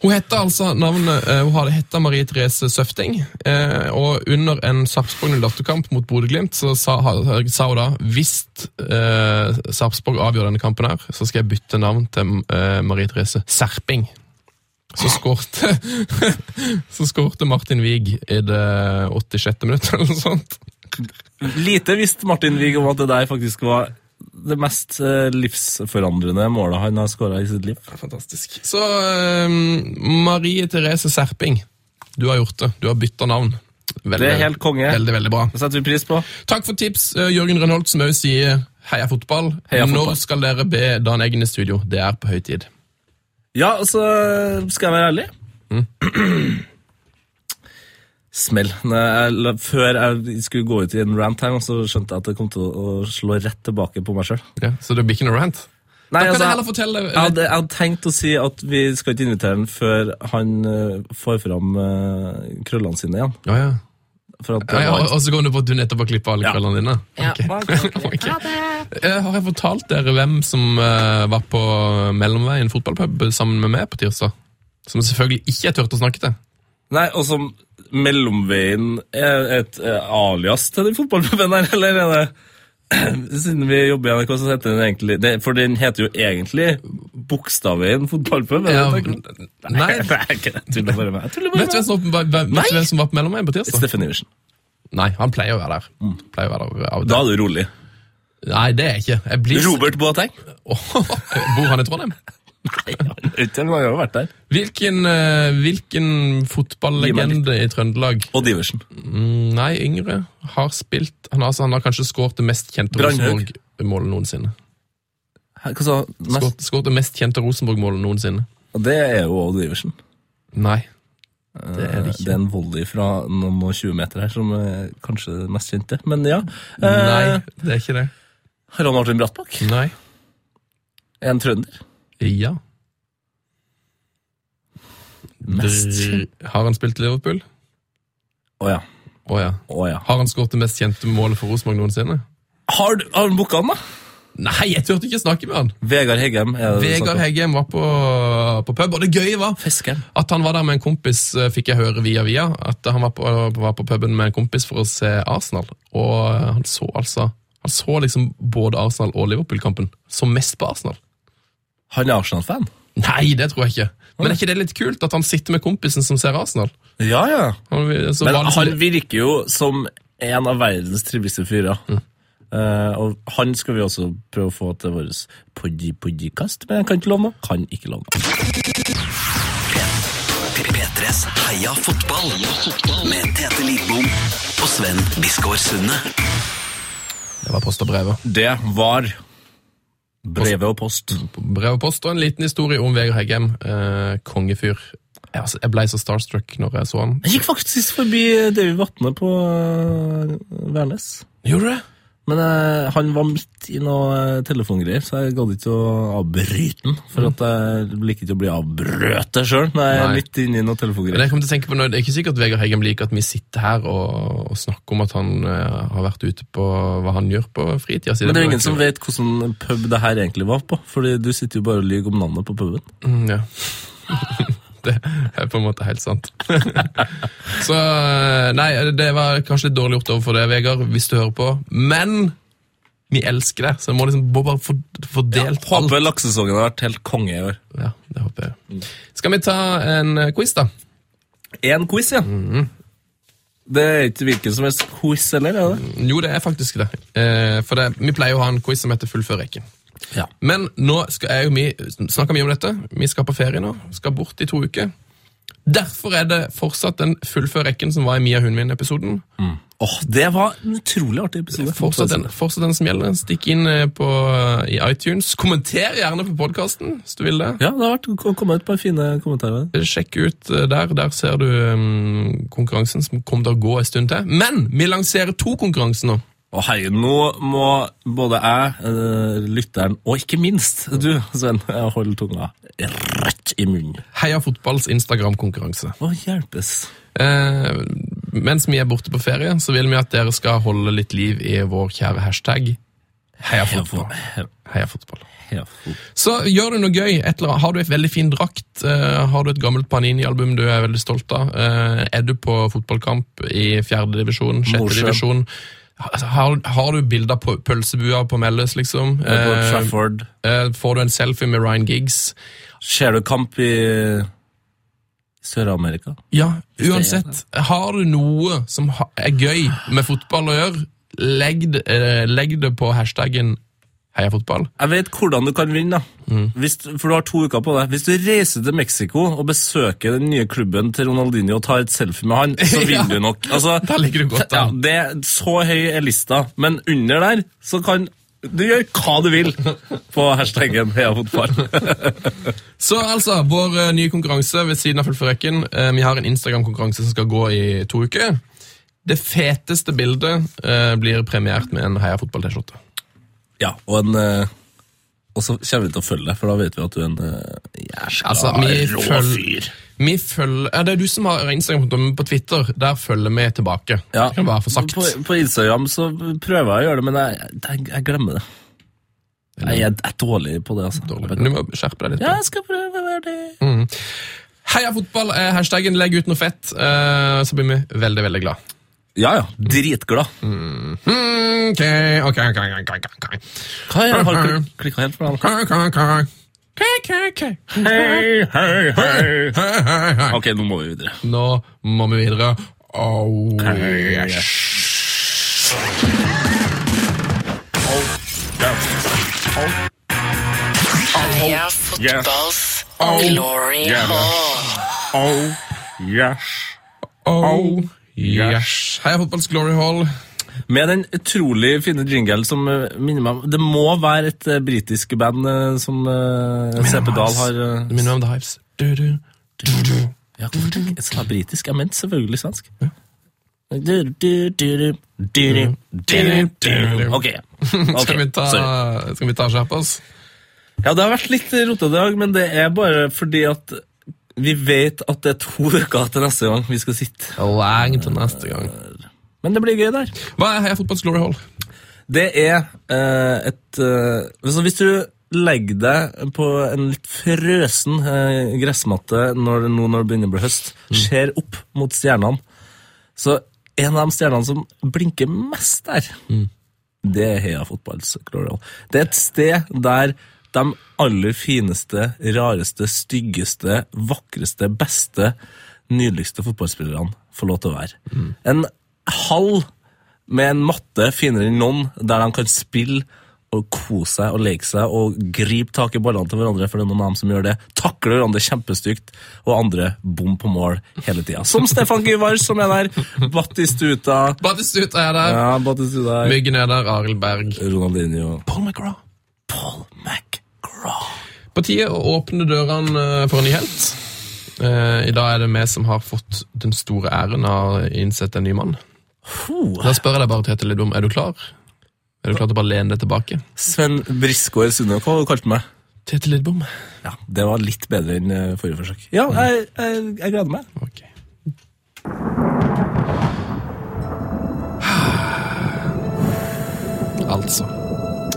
Hun heter altså navnet, eh, hun hadde hetta Marie Therese Søfting, eh, og under en Sarpsborg 08-kamp mot Bodø-Glimt sa, sa hun da hvis eh, Sarpsborg avgjør denne kampen her, så skal jeg bytte navn til eh, Marie Therese Serping. Så skårte Så skårte Martin Wiig i det 86. minutt, eller noe sånt. Lite visste Martin Wiig om at det der faktisk var det mest eh, livsforandrende målet han har skåra i sitt liv. Fantastisk. Så eh, Marie Therese Serping, du har gjort det. Du har bytta navn. Veldig, Det er helt konge. Veldig, veldig bra. Det setter vi pris på. Takk for tips, eh, Jørgen Rønholt, som òg sier heia fotball. Heia fotball. Når skal dere be Dan Eggen i studio? Det er på høy tid. Ja, så skal jeg være ærlig. Smell. Når jeg, før jeg skulle gå ut i en rant her, så skjønte jeg at det kom til å, slå rett tilbake på meg sjøl. Ja, så det blir ikke noe rant? Nei, Da kan altså, jeg heller fortelle jeg hadde, jeg hadde tenkt å si at vi skal ikke invitere han før han uh, får fram uh, krøllene sine igjen. Ja, ja. For at Ja, ja, og og så går du på at du nettopp har klippa alle Ja. krøllene dine? Ja, okay. ok, Ok. Eh, Har jeg fortalt dere hvem som uh, var på Mellomveien fotballpub sammen med meg på tirsdag? Som selvfølgelig ikke jeg turte å snakke til. Nei, og som Mellomveien er et eh, alias til den fotballpuben her, eller er det Siden vi jobber i NRK, så heter den egentlig det, For den heter jo egentlig Bokstavveien fotballpub. Ja, det nei. Nei. Jeg tuller bare med. deg. Vet du hvem som, hvem var på Mellomveien på tirsdag? Steffen Iversen. Nei, han pleier å være der. Mm. å være der Da er du rolig. Nei, det er jeg ikke. Jeg blir... Robert Boateng? Bor han i Trondheim? Nei, han har jo vært der. Hvilken, eh, hvilken fotballegende i Trøndelag? Odd Iversen. Mm, Nei, yngre. Har spilt Han har, altså, han har kanskje skåret det mest kjente Rosenborg-målet noensinne. Hva sa? Mest- Skåret, det mest kjente Rosenborg-målet noensinne. Og Det er jo Odd Iversen. Nei. Det er det Det er en volley fra noen og 20 meter her som er kanskje det mest kjente. Men ja. Eh, Nei, det er ikke det. Ron Martin Brattbakk Nei. en trønder. Ja. Mest Har han spilt Liverpool? Å ja. Å ja. Å ja. Har han skåret det mest kjente målet for Rosenborg noensinne? Har du har han booka han, da? Nei, jeg turte ikke snakke med han. Vegard Heggem. er det du Vegard snakker om? Heggem var på, på pub, og det gøye var Fiskeren. at han var der med en kompis, eh, fikk jeg høre via via, at han var på, var på puben med en kompis for å se Arsenal. Og eh, han så altså han så liksom både Arsenal og Liverpool-kampen. som mest på Arsenal. Han er Arsenal-fan? Nei, det tror jeg ikke. Men er ikke det litt kult at han sitter med kompisen som ser Arsenal? Ja, ja. Han, så Men sånn- han virker jo som en av verdens triveligste fyrer. Eh, og han skal vi også prøve å få til vår poddy-poddy-kast, men jeg kan ikke love noe. Kan ikke love noe. P3s Heia fotball med Tete Lidbom og Sven Biskår Sunde. Det var post og brevet. Det var brevet og post. Brev og post og en liten historie om Vegard Heggem. Eh, kongefyr. Jeg, altså, jeg ble så starstruck når jeg så han. Jeg gikk faktisk forbi Davy Vatne på uh, Værnes. Gjorde du det? Men eh, han var midt i noe eh, telefongreier, så jeg gadd ikke å avbryte den. For at jeg liker ikke å bli avbrøt sjøl når jeg er Nei. midt inne i noe Men telefongreier. jeg kom til å tenke på nå, Det er ikke sikkert Vegard Heggem liker at vi sitter her og, og snakker om at han eh, har vært ute på hva han gjør på fritida si. Men det er jo ingen som vet hvordan pub det her egentlig var på, Fordi du sitter jo bare og lyver om navnet på puben. Mm, ja. det er på en måte helt sant. så eh, Nei, det var kanskje litt dårlig gjort overfor deg, Vegard, hvis du hører på. Men vi elsker det, så jeg må liksom bare få, få delt alt. Håper laksesesongen har vært helt konge i år. Ja, det håper jeg. Skal vi ta en eh, quiz, da? En quiz, ja. Det er ikke hvilken som helst quiz heller, er det? Jo, det er faktisk det. Eh, for det, vi pleier å ha en quiz som heter Fullfør rekken. Ja. Men nå skal jeg jo vi snakke mye om dette. Vi skal på ferie nå. Skal bort i to uker. Derfor er det fortsatt den Fullfør rekken som var i Mia Hundvin-episoden. Åh, det var en utrolig artig episode. Fortsatt den, fortsatt den som gjelder. Stikk inn eh, på, i iTunes. Kommenter gjerne på podkasten hvis du vil det. Ja, det har vært, kommet et par fine kommentarer. Sjekk ut eh, der. Der ser du um, konkurransen som kommer til å gå en stund til. Men vi lanserer to konkurranser nå. Å hei, nå må både jeg, eh, lytteren, og ikke minst du, Sven, holde tunga rett i munnen. Heia fotballs Instagram-konkurranse. Å, hjelpes. Eh, mens vi er borte på ferie, så vil vi at dere skal holde litt liv i vår kjære hashtag Heia fotball. Heia fotball. Så gjør du noe gøy. Har du et veldig fin drakt? Eh, har du et gammelt Panini-album du er veldig stolt av? Eh, er du på fotballkamp i fjerde divisjon, sjette Mosjøen. divisjon? Har, har du bilder på pølsebua på Meldes, liksom? på Eh, Trafford. eh, får du en selfie med Ryan Giggs? Ser du kamp i Sør-Amerika? Ja, uansett. Har du noe som er gøy med fotball å gjøre, legg, eh, legg det på hashtaggen Heia fotball. Jeg vet hvordan du kan vinne, da. Hvis, for du har to uker på deg. Hvis du reiser til Mexico og besøker den nye klubben til Ronaldinho og tar et selfie med han, så Ja. vinner du nok. Altså, Der ligger du godt ja, det Så høy er lista, men under der så kan du gjøre hva du vil på hashtaggen Heia fotball. Så altså, vår eh, nye konkurranse ved siden av Fullførrekken. Eh, vi har en Instagram-konkurranse som skal gå i to uker. Det feteste bildet eh, blir premiert med en Heia fotball-T-skjorte. Ja, og en eh, Og så kommer vi til å følge deg, for da vet vi at du er en uh, jæskla Altså, rå fyr. Vi følger, ja, Det er du som har Instagram-konto, på Twitter der følger vi tilbake. Ja, Det kan være for sagt. På, på Instagram så prøver jeg å gjøre det, men jeg, jeg, jeg glemmer det. Jeg jeg er dårlig på det, altså. Dårlig. Du må skjerpe deg litt. Ja, jeg skal prøve å være det. Heia fotball hashtaggen. Legg ut noe fett, eh, så blir vi veldig, veldig glad. Ja, ja. Dritglad. Mm, ok, ok, ok, ok, ok. Hva er det? Har du klikka helt. Hei, hei, hei. Ok, nå må vi videre. Nå må vi videre. Oh, yes. Oh, fotballs glory hall. Oh, yes. Oh, yes. Hei, fotballs glory hall. Med den utrolig fine jingle som eh, minner meg om Det må være et uh, britisk band eh, som CP Dahl har Det minner meg om The Hives. Du, du, du, du. Ja, jeg sa britisk? Jeg mente selvfølgelig svensk. Du, du. Ok. Skal vi ta, skal vi ta skjerpe oss? Ja, det har vært litt rotete i dag, men det er bare fordi at vi vet at det er to uker til neste gang vi skal sitte. Lenge til neste gang. Men det blir gøy der. Hva er Heia Fotballs glory hall? Det er uh, et altså Hvis du legger deg på en litt frøsen uh, gressmatte når, nå når det begynner å bli høst, ser opp mot stjernene, så en av de stjernene som blinker mest der, det er Heia Fotballs Glory Hall. Det er et sted der de aller fineste, rareste, styggeste, vakreste, beste, nydeligste fotballspillerne får lov til å være. En hall med en matte finere enn noen, der de kan spille og kose seg og leke seg og gripe tak i ballene til hverandre, for det er noen av dem som gjør det. Takler hverandre kjempestygt, og andre bom på mål hele tida. Som Stefan Gyvar, som er der. Battistuta. Batistuta er der. Ja, Battistuta. Myggen er der. Arild Berg. Ronaldinho. Paul McGraw. Paul McGraw. På tide å åpne dørene eh, for en ny helt. Eh, I dag er det vi som har fått den store æren av å innsette en ny mann. Da spør jeg deg bare, Tete Lidbom, er du klar? Er du klar til å bare lene deg tilbake? Sven Briskår Sunde, hva har du meg? Tete Lidbom. Ja, Det var litt bedre enn eh, forrige forsøk. Ja, jeg, jeg, jeg gleder meg. Ok. Altså.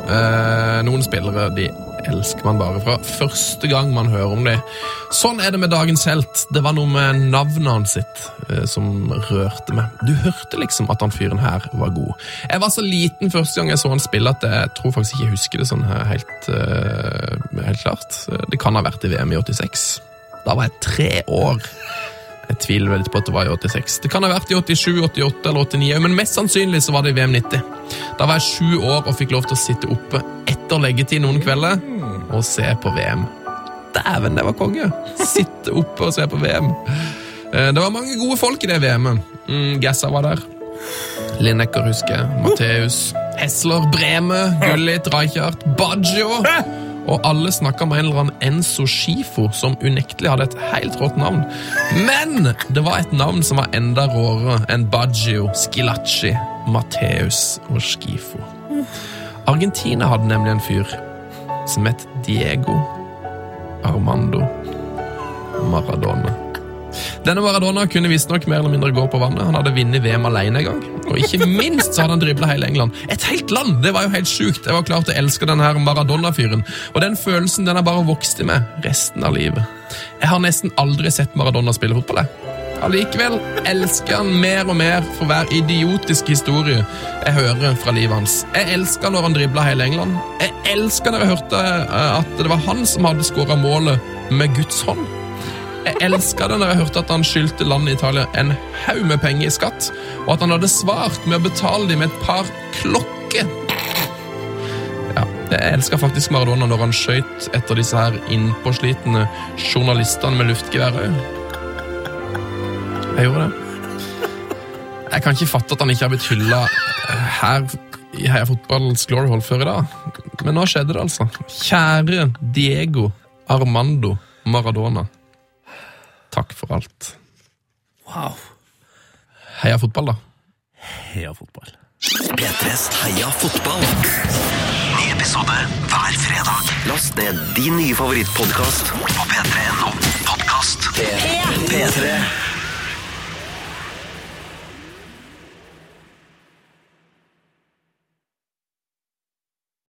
Eh, noen spillere de elsker man bare fra første gang man hører om dem. Sånn er det med dagens helt. Det var noe med navnet hans sitt eh, som rørte meg. Du hørte liksom at han fyren her var god. Jeg var så liten første gang jeg så han spille at jeg tror faktisk ikke jeg husker det sånn helt, eh, helt klart. Det kan ha vært i VM i 86. Da var jeg tre år. Jeg tviler veldig på at det var i 86. Det kan ha vært i 87, 88 eller 89, men mest sannsynlig så var det i VM 90. Da var jeg sju år og fikk lov til å sitte oppe etter leggetid noen kvelder og se på VM. Dæven, det var konge! Sitte oppe og se på VM. Eh, Det var mange gode folk i det VM-et. Mm, Gassa var der. Lineker husker jeg. Matheus. Hesler, Breme, Gullit, Reichardt Baggio. Og alle snakka med en eller annen Enzo Schifo, som unektelig hadde et helt rått navn. Men det var et navn som var enda råere enn Baggio, Skilacci, Matheus og Schifo. Argentina hadde nemlig en fyr som het Diego Armando Maradona. Denne Maradona kunne visstnok mer eller mindre gå på vannet. Han hadde vunnet VM alene en gang. Og ikke minst så hadde han dribla hele England. Et helt land! Det var jo helt sjukt. Jeg var klar til å elske denne Maradona-fyren. Og den følelsen den har bare vokst i meg resten av livet. Jeg har nesten aldri sett Maradona spille fotball. Allikevel elsker han mer og mer for hver idiotisk historie jeg hører fra livet hans. Jeg elsker når han dribla hele England. Jeg elsker når jeg hørte eh, at det var han som hadde skåra målet med Guds hånd. Jeg elska det når jeg hørte at han skyldte landet Italia en haug med penger i skatt, og at han hadde svart med å betale dem med et par klokker. Ja, jeg elska faktisk Maradona når han skøyt etter disse her innpåslitne journalistene med luftgevær òg. Jeg gjorde det. Jeg kan ikke fatte at han ikke har blitt hylla her i Heia Fotballs Glory Hall før i dag. Men nå skjedde det, altså. Kjære Diego Armando Maradona. Takk for alt. Wow. Heia fotball, da. Heia fotball. P3s Heia fotball. Ny episode hver fredag. Last ned din nye favorittpodkast på p3.no podkast. P3.